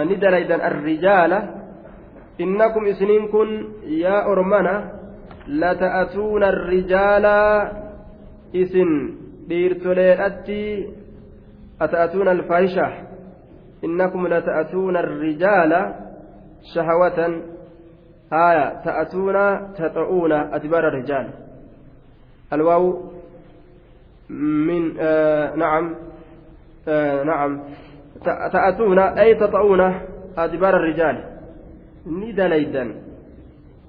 ندليدا الرجال. إنكم سنينكم يا أرمنا لتأتون الرجال إسن ديرتولي أتأتون الفاحشة. إنكم لتأتون الرجال شهوة. آية تأتون تطعون أدبار الرجال. الواو من آه نعم آه نعم. تأتون أي تطعون أدبار الرجال. ندليدا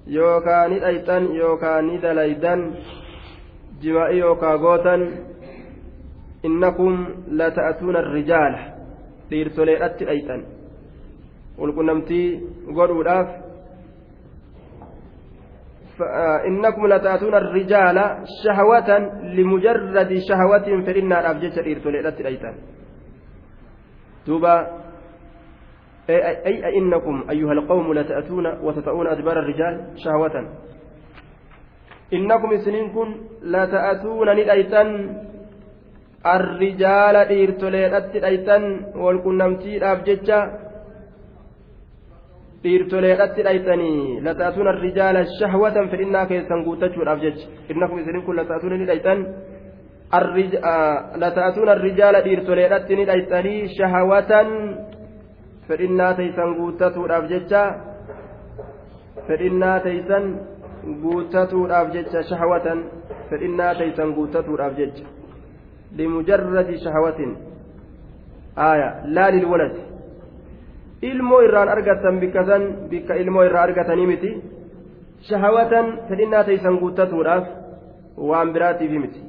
يوكا ندأيتا يوكا ندليدا جمائي يوكا غوتا إنكم لتأتون الرجال. Dhiirtoleedhatti dhayxan walqunnamtii godhuudhaaf إنكم لتأتون الرجال شهوة لمجرد شهوة فإن أبجد إرتوليت الأيتان توبا أي, إنكم أيها القوم لتأتون وتطؤون أدبار الرجال شهوة إنكم سنينكم لتأتون ندأيتان arrijaala dhiirtoleedhatti dhaytan walqunnamtiidhaaf jecha dhiirtoleedhatti dhaytanii lata'atuun arrijaala shahwatan fedhinnaa keessan guuttachuudhaaf jecha innakum isinin kun lata'atuun ni dhaytan lata'atuun arrijaala dhiirtoleedhatti ni dhaytanii shahwatan fedhinnaa teeysan guuttatuudhaaf jecha fedhinnaa teeysan guuttatuudhaaf jecha shahwatan fedhinnaa teeysan guuttatuudhaaf jecha لمجرد شهوة آية لا للولد ilmoo irraan argatan bikka san bikka ilmoo irraa argatanii miti shahawatan fedhinnaa teeysan guuttatuudhaaf waan biraatiif miti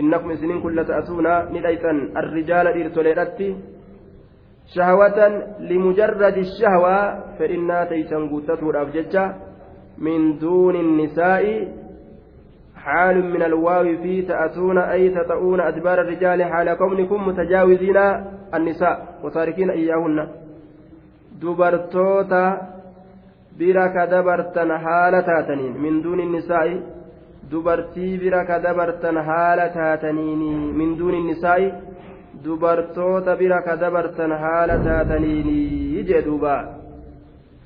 innakum isiniin kun lata'atuuna ni dhayxan arrijaala dhiirtoleedhatti shahawatan limujarradi shahwaa fedhinnaa teeysan guuttatuudhaaf jecha min duuni nisaa'i حال من الواو في تأتون أي تطؤون أدبار الرجال حال كونكم متجاوزين النساء وتاركين إياهن دبرتوتا haala taataniin min duuni nisaa'i dubartii bira ka dabartan haala taataniini min duuni nisaa'i dubartoota bira ka dabartan haala taataniini jee duuba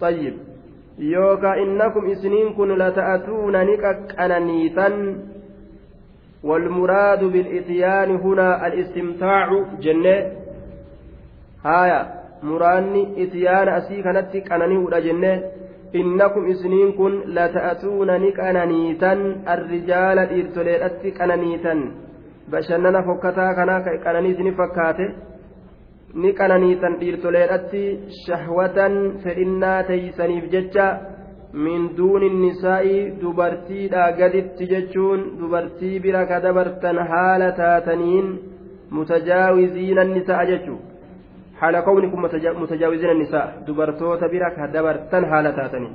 طيب yookaan innakum isiniin kun lata'atuuna ni qaqqananiitan والمراد بالإتيان هنا الاستمتاع جنة هايا مراني إتيان أسي كانت كأنني ولا جنة إنكم إسنين كن لتأتون نكأننيتا الرجال إرتليت كأننيتا بشننا فكتا كنا كأنني سني فكاته ni qananiisan dhiirtoleedhatti shahwatan fedhinnaa teeysaniif jecha min duuni nisaa'i dubartiidhaa gaditti jechuun dubartii bira ka dabartan haala taataniin mutajaawiziina nisaa jechuu. Haala kawnikum mutajaawiziina nisaa dubartoota bira ka dabartan haala taataniin.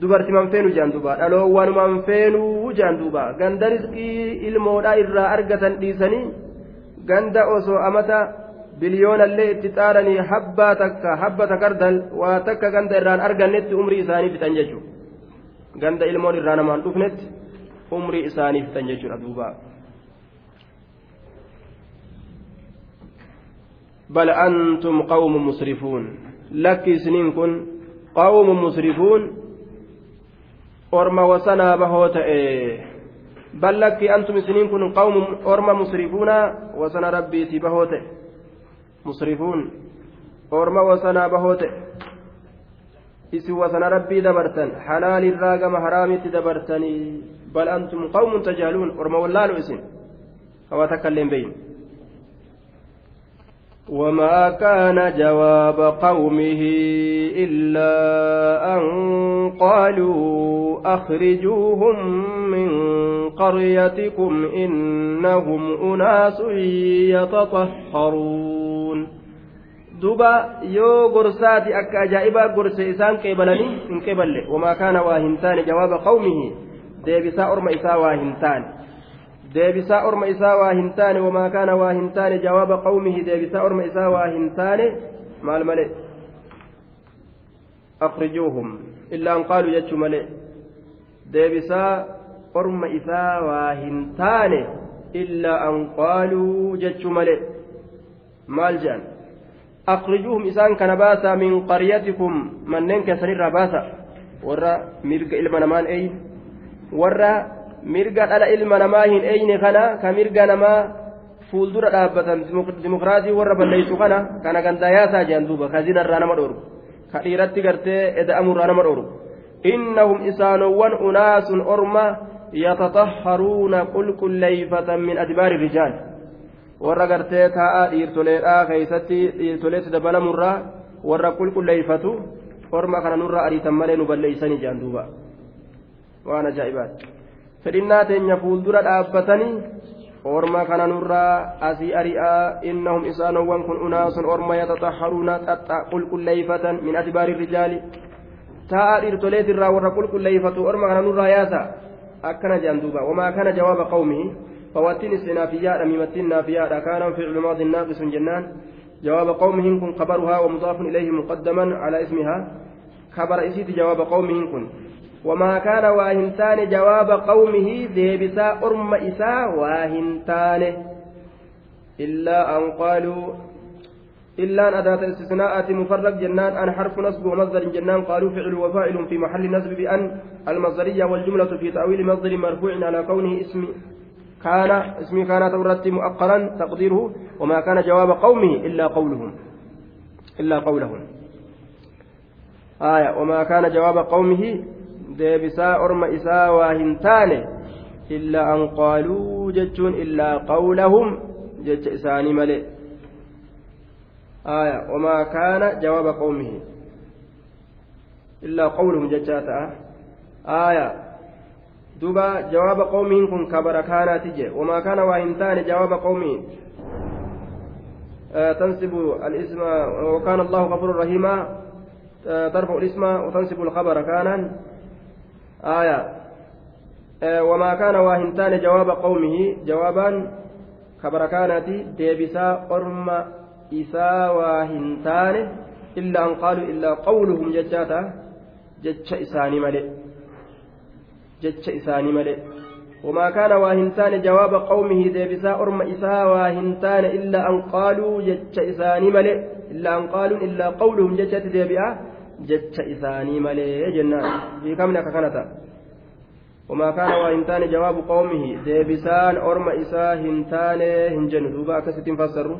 Dubarti manfeenuu jaan duuba dhaloowwan manfeenuu jaan duuba ganda riskii ilmoodhaa irraa argatan dhiisanii ganda osoo amata biliyoonallee itti xaaranii habbaa takka habba takardal waa takka ganda irraan argannetti umrii isaanii fixan jechuudha ganda ilmoon irraa namaan dhufnetti umrii isaanii fixan jechuudha duuba. بل أنتم قوم مسرفون لك سنين كن قوم مسرفون أرمى وسنا بهوت إيه بل لك أنتم سنين كن قوم أرمى مسرفون وسنا ربي تبهوت إيه wasanaa bahoote isin wasana rabbii dabartan halaalirraa gama haraamitti dabartanii bal antum qawmun tajaaluun orma wallaalu isin hawaa takka illee hin beeyne وما كان جواب قومه إلا أن قالوا أخرجوهم من قريتكم إنهم أناس يتطهرون ajaa'ibaa gorse isaan qeebalanii hin qeeballe wamaa kaana waa hin taane jawaaba qawmihi deebisaa orma isaa waa hin taane deebisaa orma isaa waa hin taane wamaa kaana waa hin taane jawaaba qawmihi deebisaa orma isaa waa hin taane maal male akhrijuuhum illaa an qaaluu jechuu male deebisaa orma isaa waa hin taane illaa an qaaluu jechuu male maal jedhan akhrijuuhum isaan kana baasa min qaryatikum manneen keessanirraa baasa warra mirga ilma namaan eeyin warra mirga dhala ilma namaa hin eeyne kana ka mirga namaa fuuldura dhaabbatan dimokiraasii warra balleessu kana kana gandayaasaa jedhan duuba ka zinarraa nama dhoorgu ka dhiiratti gartee eda'amurraa nama dhoorgu innahum isaanowwan unaasun orma yataطahharuuna qulqulleeyfatan min adbaari rijaal warra gartee taa'aa dhiirtoleedhaa keeysatti dhiirtoleetti dabalamurraa warra qulqulleeyfatu orma kana nurraa ariitan malee nu balleeysanii jedhan duuba waan ajaa'ibaati fedhinnaa teenya fuuldura dhaabbatanii orma kana nurraa asii ari'aa innahum isaanowwan kun unaasun orma yataxaharuuna xaxxa qulqulleeyfatan min adbaari rijaali taa'a dhiirtoleetirraa warra qulqulleeyfatu orma kana nurraa yaasa akkana jedhan duuba wamaa kana jawaaba qawmihi فواتين استنافياء ميمتين نافياء كان فعل ماض ناقص جنان جواب قومهم كن خبرها ومضاف إليه مقدما على اسمها خبر إسيت جواب قومهم كن وما كان واهنتان جواب قومه ديبسا أرم إسا واهنتان. إلا أن قالوا إلا أن أداة استثناءات مفرق جنان أن حرف نصب ومصدر جنان قالوا فعل وفاعل في محل نصب بأن المصدرية والجملة في تأويل مصدر مرفوع على كونه اسم كان اسم كان تورت مؤقرا تقديره وما كان جواب قومه إلا قولهم إلا قولهم. آية وما كان جواب قومه deebisaa orma isaa waa hin taane illaa an qaaluu jechuun illaa qawlahum jecha isaanii malee. آية وما كان جواب قومه إلا قولهم ججاتا آية دوبا جواب قومه كن كبر كانت وما كان وإنتان جواب قومه آه تنسب الاسم وكان الله غفور رحيما ترفع الاسم وتنسب الخبر كانا آية. آه وما كان واهنتان جواب قومه جوابا خبر كانت ديبسا أرم إسا واهنتان إلا أن قالوا إلا قولهم ججاتا جج إساني ملئ. جج إساني ملئ. وما كان واهنتان جواب قومه ديبسا أرم إسا واهنتان إلا أن قالوا جج إساني ملئ. إلا أن قالوا إلا قولهم ججت ديبئة jecha isaanii malee jennaan. Hiikamni akka kanata وما كان وإن تاني جواب قومه ديبسان أرم إساه هنتاني هنجن دوبا أكستين فسروا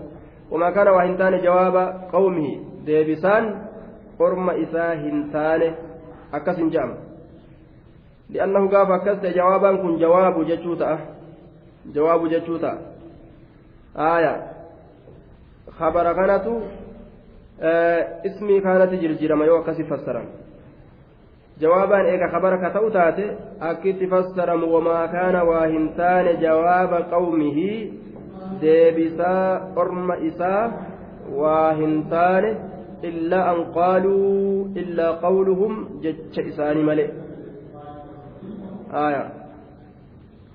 وما كان وإن تاني جواب قومه ديبسان أرم إساه هنتاني أكس جام لأنه قاف أكست جوابا كن جواب جتشوتا جواب جتشوتا آية خبر كانت ismii kaanatti jirjirama yoo akkasi fassaran jawaabaan eega kabara ka ta'u taate akkitti fassaramu wamaa kaana waa hin taane jawaaba qawmihii deebisaa orma isaa waa hin taane illaa an qaaluu illaa qawluhum jecha isaanii male aya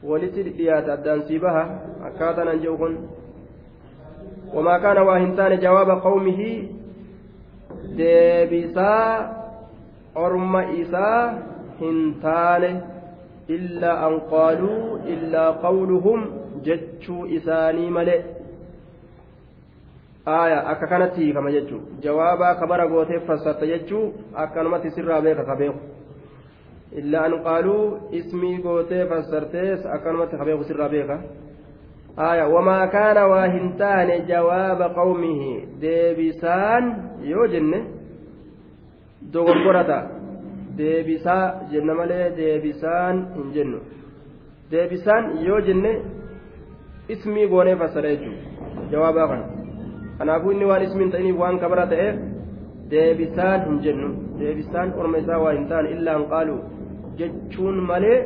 walitti dhiyaata addaan sii baha akkaataan an jedhu kun wamaa kaana waa hin taane jawaaba qawmihii deebisaa orma isaa hin taane illaa an qaaluu illaa qawluhum jechuu isaanii malee aya akka kanatti hiikama jechuu. Jawaabaa kabara gootee fassarta jechuu akkanumatti sirraa beeka ka beeku. Illaa an qaaluu ismii gootee fassartees akkanumatti ka beeku sirraa beeka آية وما كان واهنتان جواب قومه ديبسان يوجن دوغورتا deebisaa jenna malee deebisaan hin jennu deebisaan yoo jenne ismii goonee fassara jechuudha jawaabaa kana kanaafuu inni waan ismiin ta'iniif waan kabara ta'eef deebisaan hin jennu deebisaan orma isaa waa hin taane illaa hin qaalu jechuun malee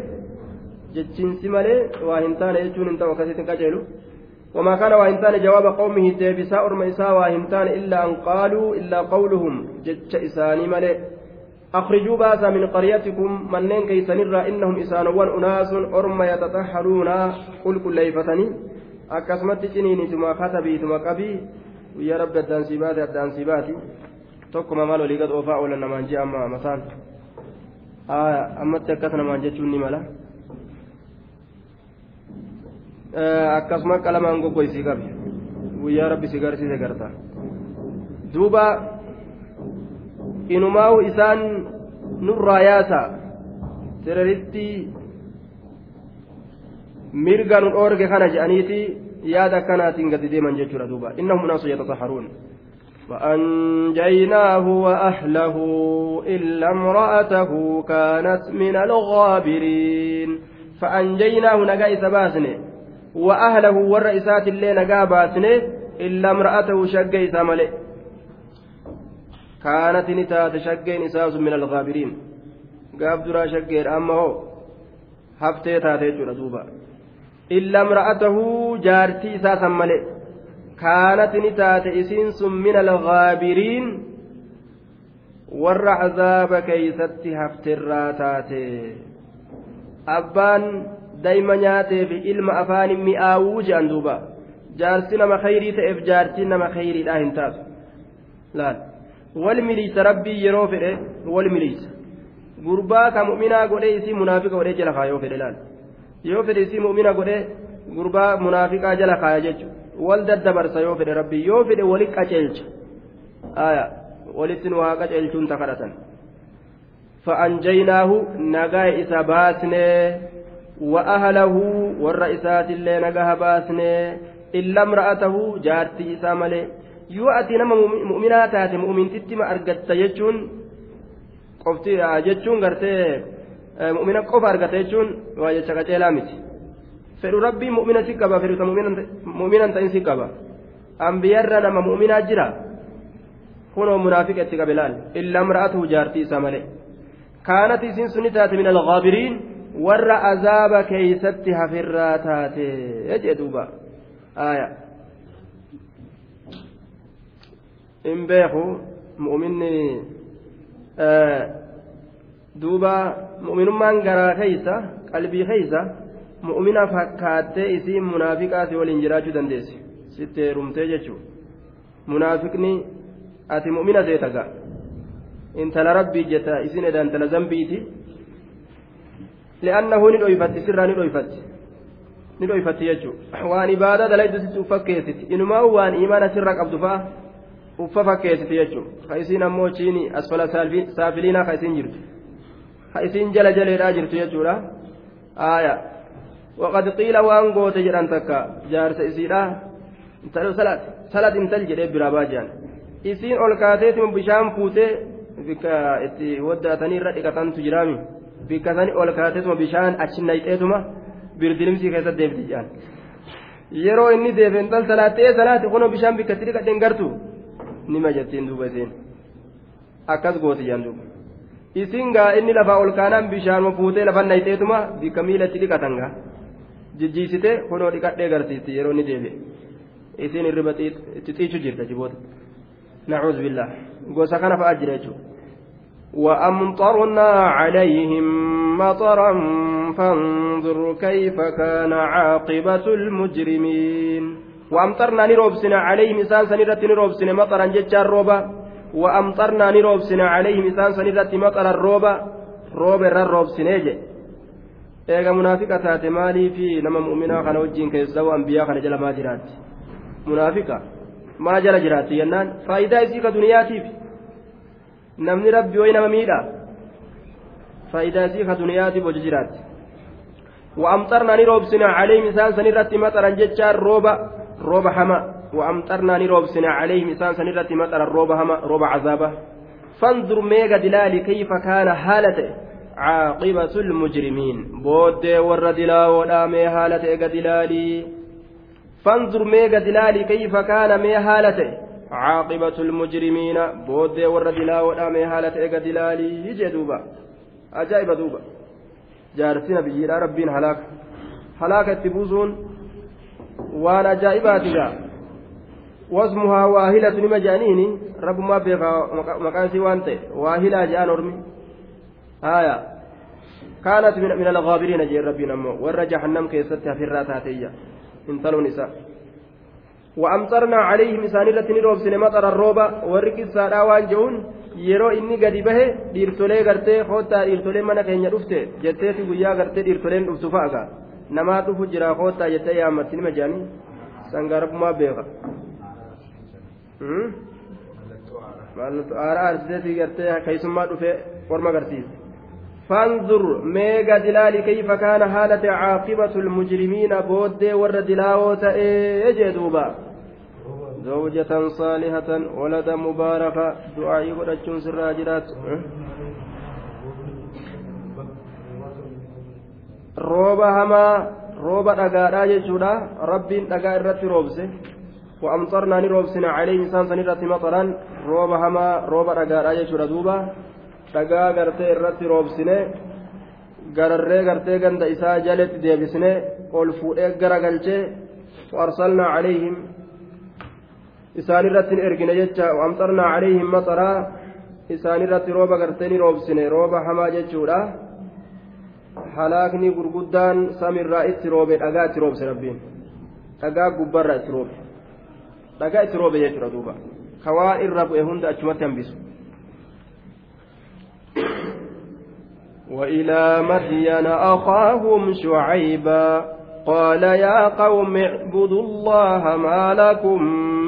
jechiinsi malee waa hin taane jechuun hin ta'u akkasitti qajeelu. وما كان وإن كان جواب قومه ديبسا أرم إساء وإن كان إلا أن قالوا إلا قولهم جج إساني ملئ. أخرجوا باسا من قريتكم منين كيسنرا إنهم إسانوان أناس أرم يتطهرون. قل كل ليفتني. أكسمت جنيني ثم كتبي ثم قبي. ويا رب الدانسيبات الدانسيبات maal olii gad oofaa oolan namaan jee amma mataan ammatti akkas namaan jechuun ni mala akkasuma qalamaan goggoysii qabe guyyaa rabbi si garsiise garta duuba inumaahu isaan nurraa yaasa teroritti mirga nu dhoorge kana je'aniiti yaada akkanaatiin gadi deeman jechuudha duuba innahum naasu yatasaharuun فأنجيناه وأهله إلا امرأته كانت من الغابرين فأنجيناه نجا إسباسنه وأهله والرئيسات اللي نجا باسنه إلا امرأته شق إسامله كانت نتات شقين إساس من الغابرين قاب درا شقين أما هو haftee taatee jechuudha duuba illa imra'atahu jaartii isaa san malee kaanat ni taate isiin sun min algaabiriin warra cazaaba keeysatti hafterraa taate abbaan dayma nyaateef ilma afaan mi'aawuu je'an duuba jaarsi nama khayrii ta'eef jaartiin nama khayriidhaa hin taatu laal wal miliisa rabbii yeroo fedhe wal miliisa gurbaa ka mu'minaa godhee isii munaafiqa godhee jala kaaya yoo fedhe laal yoo fedhe isii mu'mina godhee gurbaa munaafiqaa jala kaaya jechuudha wal daddabarsa yoo fedhe rabbii yoo fedhe wali qaceelcha aya walitti nu haa qaceelchuun ta kadhatan فأنجيناه نجا إسا باسني وأهله ور إسات اللي نجا باسني إلا امرأته جارتي إسا ملي يؤتي نما مؤمنات مؤمن تتما أرقت يجون qofti jechuun gartee mu'mina qofa argata jechuun waa jecha qaceelaa miti fedhu rabbii mu'mina si qaba fedhu mu'minan ta'in si qaba ambiyarra nama mu'minaa jira kunoo munaafiqa itti qabe laal illa imra'atuhu jaartii isaa malee kaanat isiin suni taate min alghaabiriin warra azaaba keeysatti hafirraa taate jee duuba aya in beeku mu'minni duuba mu'minummaan garaa keeysa qalbii keeysa mu'mina fakkaattee isiin munaafiqaasi waliin jiraachuu dandeessi sitti heerumtee jechuun munaafiqni ati mu'mina seetaga intala rabbii jetta isin edda intala zambiiti dhoyfatti ni dhoyfatti jechuudha waan ibaadaa dalaydu sitti uffakkeessiti inumaa waan imaana sirra qabdu fa'a uffa fakkeessiti jechuudha ka isiin ammoo chiini asfala saafiliinaa ka isiin jirtu ka isiin jala jaleedhaa jirtu jechuudha aaya waqad qiila waan goote jedhan takka jaarsa isiidha salat intal jedhee biraa baajaan isiin ol kaateetuma bishaan fuutee bikka itti waddaatanii irra dhiqatantu jiraami bikka sani ol kaateetuma bishaan achi nayxeetuma birdilimsii keessatti deebiti jedhan yeroo inni deefe intal salaattee salaate kunoo bishaan bikka itti dhiqadheen gartu nima jettiin duuba isiin akkas gooti jedhan duuba isiin gaa inni lafaa ol kaanaan bishaanuma fuutee lafa nayxeetuma bikka miila itti dhiqatan gaa jijjiisite kunoo dhiqadhee garsiisti yeroo inni deebi'e isiin irriba itti xiichu jirta jiboota nacuuz billah gosa kana fa'a jira jechuudha وأمطرنا عليهم مطرا فانظر كيف كان عاقبة المجرمين. وأمطرنا نروبسنا عليهم إسان سنرة نروبسنا مطرا جتشا الروبا وأمطرنا نروبسنا عليهم إسان سنرة مطرا الروبا روبا الروبسنا جي. taate maalii fi nama mu'minaa kana wajjiin keessawoo ambiyaa kana jala maa jiraatti munaafiqa maa jala jiraatti jennaan faayidaa isii ka duniyaatiif namni rabbi wayi nama miidha? Faayidaa isii ka duniyaatiif hojii jiraatti. وأمطرنا نروبسنا عليهم إسان سنرت مطرا جتشار روبا روبا حما وأمطرنا نروبسنا عليهم إسان سنرت مطرا روبا هما روبا عذابا فانظر ميغا دلالي كيف كان حالته عاقبة المجرمين بود ور دلاو مي حالته إيغا دلالي فانظر ميغا دلالي كيف كان مي حالته عاقبة المجرمين بود ور دلاو مي حالته إيغا دلالي يجي دوبا أجائب دوبا rabbiin halaaka halaaka itti buusuun waan ajaa'ibaatiga wasmuhaa waahilatu nima je'aniini rabbumaa beekaa maqaan isii waan ta'e waahilaa je'an ormi haya kaanat min algaabiriina jeen rabbiin ammoo warra jahannam keessatti hafirraa taateeyya intaloon isaa وأمطرنا عليهم إسان التي نروبسن مطر الروبة ورقصة وان جون yeroo inni gadi bahe dhiirtolee gartee koottaa dhiirtolee mana keenya dhufte jetteeti guyyaa gartee dhiirtoleen dhuftu fa'aga namaa dhufu jira koottaa jettee yaammatti nima jedhanii sangaarabbumaa beeka aaraa aarsiseetii gartee keessummaa dhufee orma agarsiise فانظر ميغا دلالي كيف كان حالة عاقبة المجرمين بود ور دلاوة ايه دوبا زوجة صالحة ولدا مباركة دعاء godhachuun sirraa jiraatu rooba hamaa rooba dhagaadhaa jechuudha rabbiin dhagaa irratti roobse وأمطرنا نروبسنا عليهم إنسان سنرة مطرا روبا هما روبا رقا jechuudha duuba dhagaa gartee irratti roobsine gararree gartee ganda isaa jaletti deebisne ol fuudhee gara galchee وأرسلنا عليهم isaan irratti ni ergine jecha amxarnaa calayhim maxaraa isaan irratti rooba gartee ni roobsine rooba hamaa jechuudha halaakni gurguddaan samirraa itti roobe dhagaa itti roobse rabbiin dhagaa gubbarraa itti roobe dhagaa itti roobe jechuudha duuba ka waan irra bu'e hunda achumatti hambisu وإلى مدين أخاهم شعيبا قال يا قوم اعبدوا الله ما لكم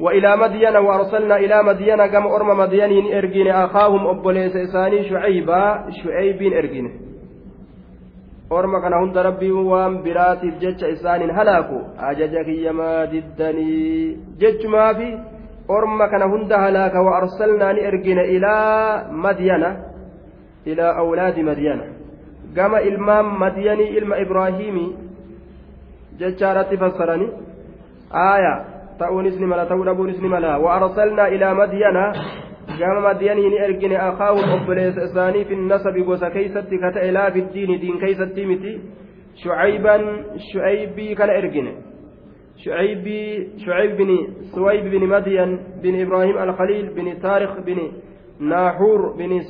وإلى مدين وأرسلنا إلى مدين كما أرم مدين إرجين. أخاهم أبوليس إساني شعيبا شعيب إرجين. أرم كان هند ربي وام براتي جتش إسان هلاكو. أججك يما ددني جتش ما في. أرم كان هند هلاك وأرسلنا إرجين إلى مدين إلى أولاد مدين كما إلمام مديني إلم إبراهيمي. جتشارة فسرني. آية. Ta'uunis ni mala ta'uu dhabuunis ni mala وأرسلنا إلى مدين gama madiyanii ni ergine akaahum obboleessa isaanii fi nasabi gosa keeysatti ka ta'e laa fi diini diin keeysatti miti shucayban shucaybii kana ergine shucaybii shucayb bini suwayb bini madiyan bini ibraahim alkhaliil bini taarikh bini naaxuur bini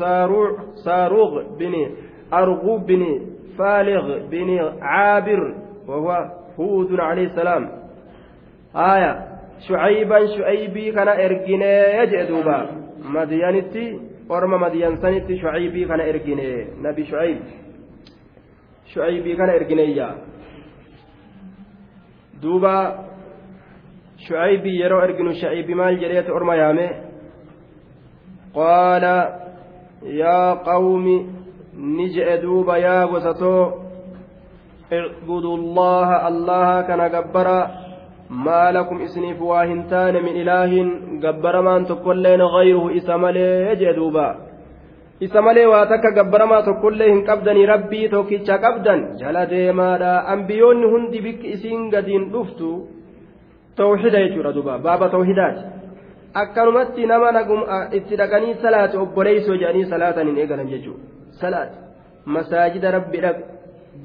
saaruuq bini arguub bini faalig bini caabir وهو هود عليه السلام آية shucayban shucaybii kana erginee jee duuba madiyanitti orma madiyan sanitti shucaybii kana ergine nabi shucayb shucaybii kana ergineyya duuba shucaybii yeroo erginu shucaybii maal jedheeti orma yaame qaala yaa qawmi ni je'e duuba yaa gosatoo اعبدوا الله الله كان جبرا ما لكم إسنيف واهنتان من إله جبر ما تقولين غيره إسمالي جدوبا إسمالي واتك جبر ما تقولين قبدني ربي توكيتش قبدا جلا ديما أنبيون هندي بك إسين قدين لفتو. توحيدا يجورا دوبا. بابا توحيدات. akkanumatti nama nagum itti dhaqanii salaati obboleeysoo jedhanii salaatan hin eegalan jechuu salaat masaajida rabbi dhaq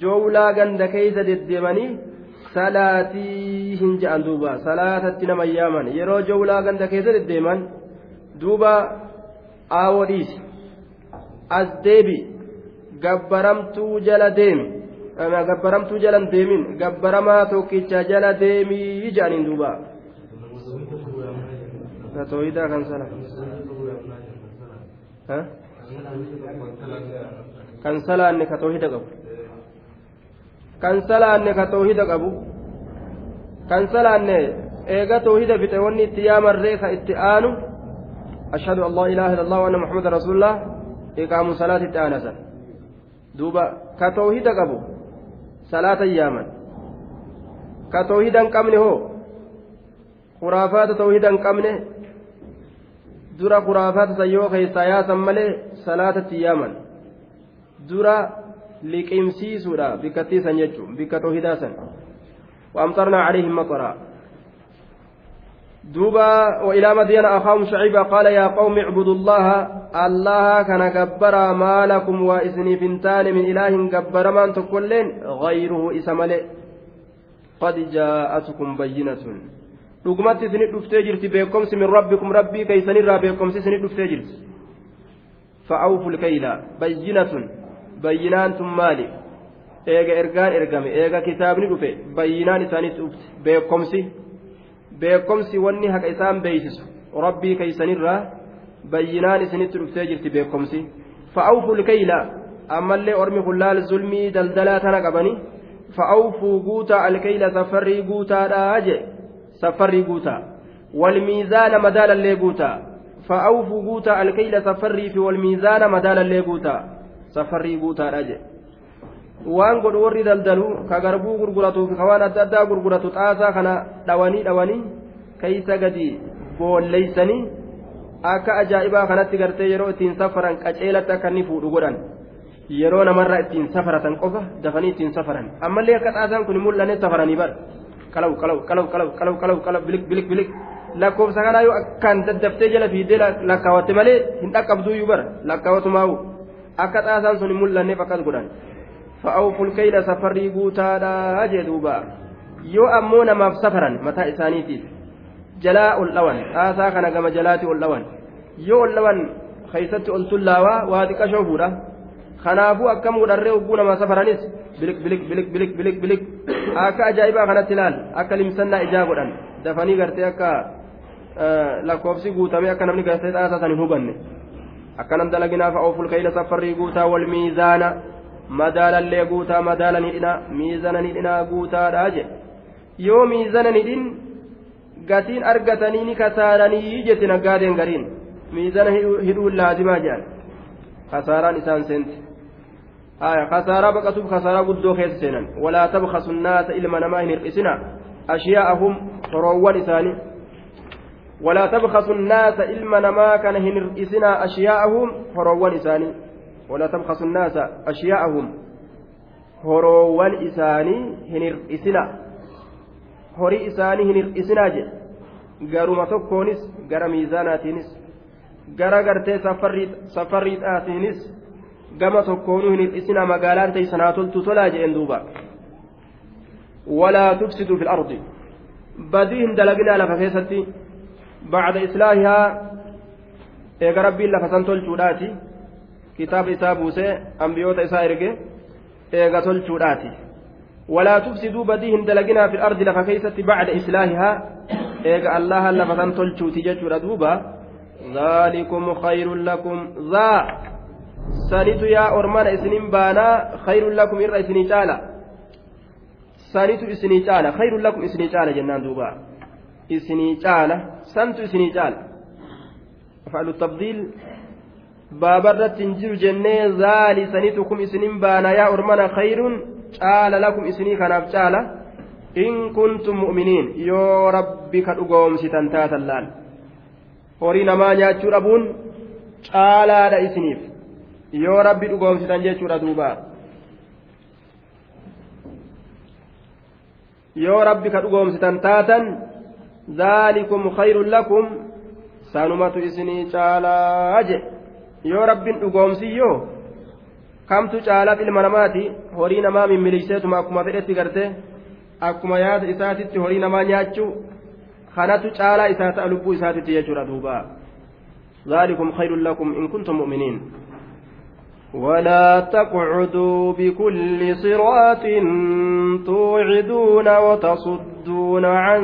joowlaa ganda keeysa deddeemanii salaatii hin je'an duuba salaatatti nama yaaman yeroo jowlaa ganda keessa deddeeman duuba aawoo as deebi gabbaramtuu jala deemi gabbaramtuu jalan deemin gabbaramaa tokkicha jala deemii jedhaniin duuba tooyidaa kan sala kan salaanne ka toohida qabu kan salaanne ka toohida qabu kan salaanne eega toohida fixe wanni itti yaamarree ka itti aanu ashhadu an laa ilaaha illallah wa anna muhammada rasuulullah iqaamu salaati itti aanasan duuba ka toohida qabu salaata yaaman ka toohida hin qabne hoo kuraafaata toohida hin qabne dura kuraafaata san yoo keessaa yaasan malee salaatatti yaaman dura liqimsiisuudha bikkattiisan jechuun bikka toohidaa san وأمطرنا عليهم مطرا دوبا وإلى مدين أخاهم شعيبا قال يا قوم اعبدوا الله الله كان جبرا ما لكم وإسني فنتان من إله جبر من تكلين غيره إسمال قد جاءتكم بينة isinit dhuftee jirti beekomsi min rabbikum rabbii keeysanirraa beekomsi isinit dhuftee jirti fa'awfu lkayla bayyinatun bayyinaan tun maali eega ergaan ergame eega kitaabni dhufe bayyinaan isaanitti dhufte beekomsi beekomsi wanni haqa isaan beeysisu rabbii keeysanirraa bayyinaan isinitti dhuftee jirti beekomsi fa'awfu lkayla ammallee ormi kullaal zulmii daldalaa tana qabani fa'awfuu guutaa alkayla safarrii guutaadhaa jee safarrii guutaa walmiizaana madaalallee guutaa fa'awfuu guutaa alkayla safarrii fi walmiizaana madaalallee guutaa safarrii guutaadha je waan godhu warri daldalu ka garbuu gurguratuu fi waan adda addaa gurguratu xaasaa kana dhawanii dhawanii keeysa gadi boolleeysanii akka ajaa'ibaa kanatti gartee yeroo ittiin safaran qaceelatti akka inni fuudhu godhan yeroo namarraa ittiin safaratan qofa dafanii ittiin safaran ammallee akka xaasaan kun mul'anee safaranii bara qalaw qalaw qalaw qalaw qalaw qalaw qalaw bilik bilik bilik lakkoofsa kanaa yoo akkaan daddaftee jala fiidee lakkaawatte malee hin dhaqqabduuyyuu bara lakkaawatumaa'u akka xaasaan sun hin mul'anneef akkas godhan fa'aawful kayla safarrii guutaadhaa jee duuba yoo ammoo namaaf safaran mataa isaaniitiif jalaa ol dhawan xaasaa kana gama jalaati ol dhawan yoo ol dhawan keeysatti ol tullaawaa waa xiqqashoo fuudha kanaafuu akkam godharree hogguu namaa safaranis bilik bilik bilik bilik bilik bilik akka ajaa'ibaa kanatti ilaal akka limsannaa ijaa godhan dafanii gartee akka lakkoofsi guutamee akka namni gartee xaasaa san hin hubanne akkanam dalaginaaf ooful kayla safarrii guutaa wal miizaana madaalallee guutaa madaala ni dhina miizana ni dhinaa guutaadha je yoo miizana ni dhin gatiin argatanii ni kasaaranii jetti naggaadeen gariin miizana hidhuun laazimaa jedhan kasaaraan isaan seenti kasaaraa baqatuuf kasaaraa guddoo keessa seenan walaa tabkasu nnaasa ilma namaa hin hir'isina ashiyaa'ahum horoowwan isaanii ولا تبخسوا الناس إلما نما كان هنرئسنا أشياءهم هروان إساني ولا تبخسوا الناس أشياءهم هروان إساني هنرئسنا هري إساني هنرئسنا جي garuma tokkoonis gara miizaanaatiinis gara gartee safarriidhaatiinis gama tokkoonuu hin hir'isina magaalaan teeysanaa toltu tolaa jedheen duuba walaa tufsiduu fi ardi badii hin dalaginaa lafa keessatti بعد إصلاحها إيجا ربي لفا سنتولشوداتي كتاب إسا بوسي أنبيوت إسا إرقي إيجا تولشوداتي ولا تفسدوا بديهن دلقنا في الأرض كيست بعد إصلاحها. إيجا الله لفا سنتولشوتي جتشورا دوبا. ذلكم خير لكم. ذا سانيت يا أرمان إسنين بانا خير لكم إرى إسني تعالى سانيت إسني تعالى خير لكم إسني تعالى جنان دوبا. Isinii caala santu isinii caala. Afaalu tabdiil baabarratti hin jiru jennee zaali sanitukum isinin baana yaa ormana khayrun caala lakum isinii kanaaf caala. In kuntum mu'miniin yoo rabbi ka dhugoomsitan taatan laal. Horii namaa nyaachuu dhabuun caalaadha isiniif. Yoo rabbi dhugoomsitan jechuudha duuba. Yoo rabbi ka dhugoomsitan taatan ذلكم خير لكم سانمة إسني تعالى أجل yoo rabbiin dhugoomsiyyoo kamtu caalaaf ilma namaati horii namaa mimmiliyseetuma akkuma fedhetti garte akkuma yaada isaatitti horii namaa nyaachuu kanatu caalaa isaa ta'a lubbuu isaatitti jechuudha duuba ذلكم خير لكم إن كنتم مؤمنين ولا تقعدوا بكل صراط توعدون وتصدون عن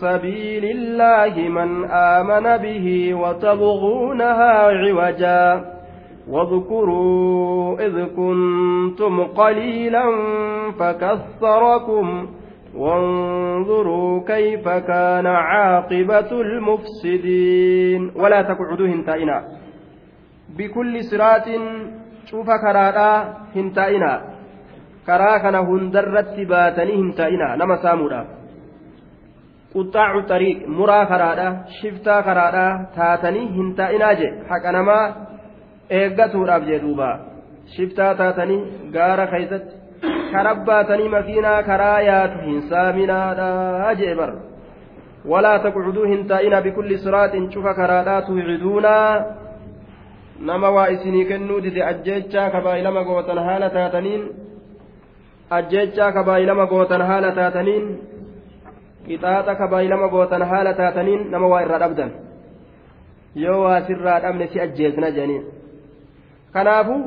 سبيل الله من آمن به وتبغونها عوجا. واذكروا إذ كنتم قليلا فكثركم. وانظروا كيف كان عاقبة المفسدين. ولا تقعدوا هنتائنا بكل صراط cufa karaadhaa hin taa'inaa karaa kana hundarratti baatanii hin taa'inaa nama saamuudhaaf quxaacu xariiq muraa karaadhaa shiftaa karaadhaa taatanii hin taa'inaa je haqa namaa eeggatuudhaaf jee duuba shiftaa taatanii gaara keeysatti karabbaatanii makiinaa karaa yaatu hin saaminaadhaa jee bar walaa taqcuduu hin taa'inaa bikulli siraaxin cufa karaadhaa tuuciduunaa nama waa isinii kennuu dide ajjeechaa kabaayilama gootan haala taataniin ajjeechaa kabaayilama gootan haala taataniin qixaaxa kabaayilama gootan haala taataniin nama waa irraa dhabdan. Yoo waa sirraa dhabne si ajjeesna jedhaniin kanaafuu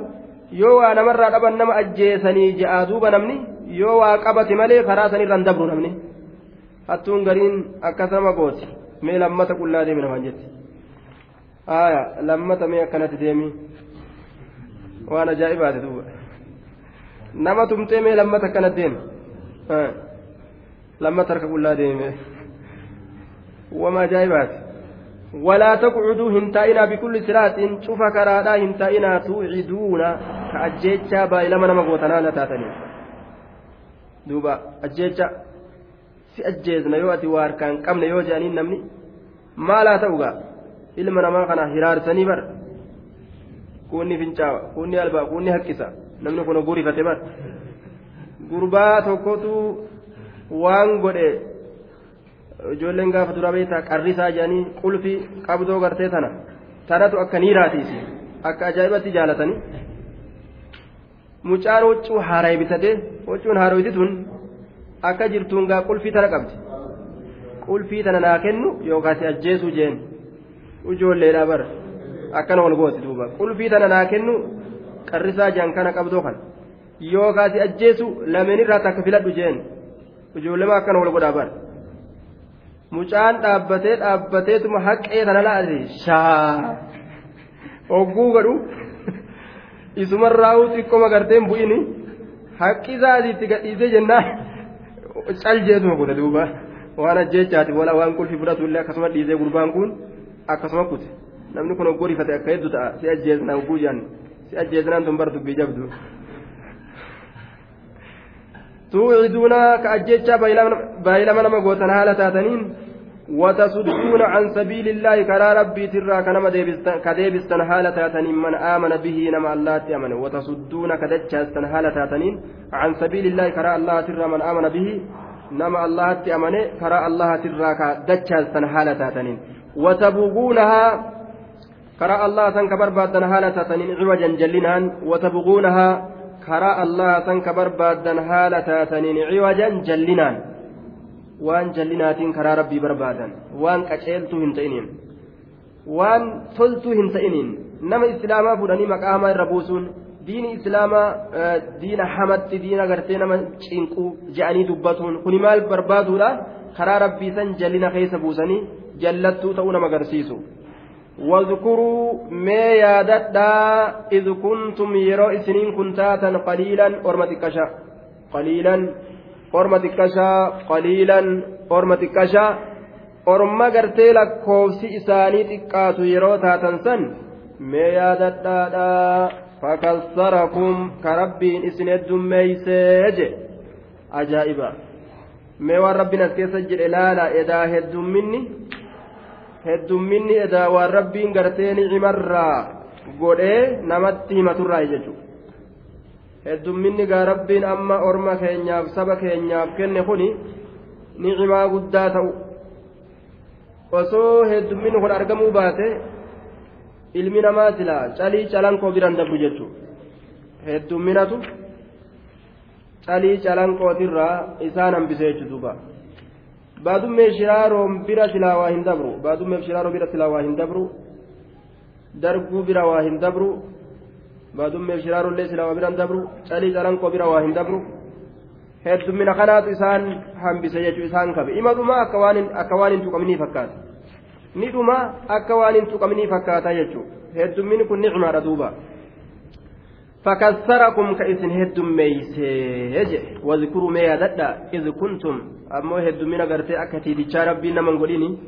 yoo waa namarraa dhaban nama ajjeesanii je'aa duuba namni yoo waa qabate malee karaa sanirraan dabru namni. Hattuun gariin akkas nama gooti. Mee lammata qullaa deemi namaan jetti aya lammata mee akkanatti deemi waan ajaa'ibaati duuba nama tumtee mee lammata akkanatti deemi lammata harka qullaa deemi wama ajaa'ibaati ولا تقعدوا هنتائنا بكل صراط شوف كرادا هنتائنا توعدون كأجيتشا بايلما نما غوتنا لتاتني دوبا أجيتشا si ajjeesna yoo ati waa harkaan qabne yoo jedhaniin namni maalaa ta'ugaa ilma namaa kana hiraarsanii bar kunni fincaawa kunni albaa kunni haqqisa namni kun gurifate bar gurbaa tokkotu waan godhe ijoolleen gaafa dura beektaa qarrisaa jedhanii qulfii qabdoo gartee tana tanatu akka niiraatiisi akka ajaa'ibatti jaalatanii mucaan huccuu haaraa bitatee huccuun haaraa tun akka jirtuun gaa qulfii tana qabdi qulfii tana naa kennu yookaas ajjeesuu jeen. Ijoolleedha bara. Akkana wal gooti duuba. Qulfii tana naa kennu qarrisaa jaan kana qabdoo kan yoo kaasi ajjeesu lameenirraa takka filadhu jeen. Ijoollema akkana wal godhaa bara. Mucaan dhaabbatee dhaabbateetuma haqee tana laate shaa. Hogguu godhu isumarraa'uu xiqqoma garteen bu'ini. Haqqi isaa asiitti gadhiisee jennaan cal jeetuma godha duuba. Waan ajjeechaati. Waan qulfi fudhatullee akkasuma dhiisee gurbaan kun. Akkasuma kute. Namni kun oggorifate akka hedduu ta'a. Si ajjeesnaa ogguu jaan si ajjeesnaan tun bar dubbii jabdu. Tuuciduuna ka ajjechaa baay'ilama nama gootan haala taataniin وتصدون عن سبيل الله كرا ربي ترى كنما كديبستن حالة تاتنين من آمن به نما الله تأمن وتصدون كدجاستن حالة تاتنين عن سبيل الله كرا الله ترى من آمن به نما الله تأمن كرا الله ترى كدجاستن حالة تاتنين وتبغونها كراء الله سنك بربادا هالة تنين عوجا جلنان وتبغونها كراء الله سنك بربادا هالة تنين عوجا جلنان وان جلنات كراء ربي بربادا وان كشيلتو هنتئنين. وان تلتو هنتئنين. نما إسلاما فلاني مقاما الربوسون diini islaamaa diina hamatti diina gartee nama cinquu je'anii dubbatuun kuni maal barbaaduudha karaa rabbii san jallina keessa buusanii jallattuu ta'uu nama agarsiisu واذكروا ما ياددا إذ كنتم يرو إسنين كنتاتا قليلا أرمتكشا قليلا أرمتكشا قليلا أرمتكشا أرما قرتي لك كوسي إساني تكاتو يرو تاتن سن ما ياددا فكسركم كربين إسن الدميسيج أجائبا ما waan rabbiin as keessa jedhe laala edaa heddumminni edaa waan rabbiin gartee nicimarraa godhee namatti himaturraa jechuudha. Heddumminni gaa rabbiin amma orma keenyaaf saba keenyaaf kenne kuni nicimaa guddaa ta'u. Osoo heddumminni kun argamuu baate ilmi namaa silaa calii calankoo biran dabru jechuudha. Heddumminatu calii calanqootirraa isaan hambisee jechuudha baadummee shiraaroon bira silaa waa hin dabru baadummeef shiraaroo bira silaa waa hin dabru darguu bira waa hin dabru baadummeef shiraarullee silama biran dabru calii calanqoo bira waa hin dabru heddummina kanaatu isaan hambise jechuu isaan qabe ima dhuma akka waan hin tuqamnii fakkaata ni dhuma akka waan hin tuqamnii fakkaata jechuu heddummini kun nicmaadha duuba فكسركم كإسن هدم ميسي واذكروا ما يددا إذ كنتم أمو هدم من أغرتي أكتي ديشا ربي نمن قوليني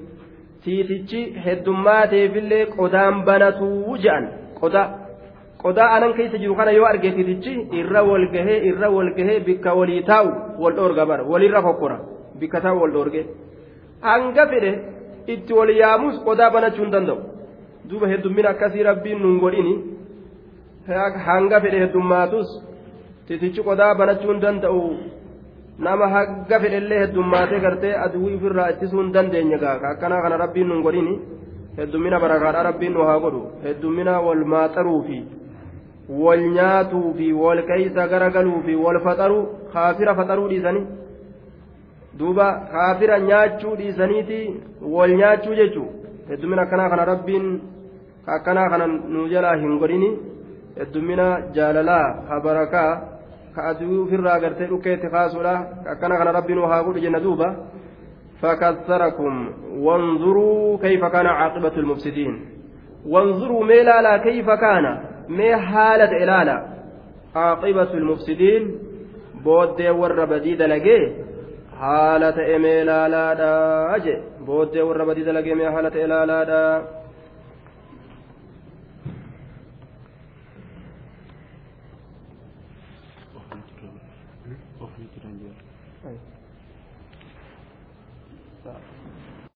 تيتيشي هدم ما تيفلي قدام بناتو جان قدا qodaa anan keessa jiru kana yoo arge titichi irra wal gahee irra wal gahee bikka walii taa'u wal dhoorga bara walirra kokkora bikka taa'u wal dhoorge hanga fedhe itti wal yaamus hanga fedhe heddummaatus titichi qodaa banachuu hin danda'u nama hanga fedhellee heddummaatee gartee aduwwii ofirraa ittisuu hin dandeenye gaaka akkanaa kana rabbiin nuun godhini heddummina barakaadhaa rabbiin nu haa godhu heddummina wal maaxaruufi wal nyaatuu fi wal keeysa garagaluu fi wal faxaruu kaafira faxaruu dhiisanii duuba kaafira nyaachuu dhiisaniiti wal nyaachuu jechuu heddumina akkanaa kana rabbiin akkanaa kana nu jalaa hin godhini heddumina jaalalaa barakaa ka aduu ofirraa agartee dhukkeetti kaasuudha akkana kana rabbiin haa godhu jenna duuba فكثركم وانظروا كيف كان عاقبة المفسدين وانظروا ميلالا كيف كان mee haala ta'e ilaala caaqibatu lmufsidiin booddee warra badii dalagee haala ta'e mee laalaadha je booddee warra badii dalagee mee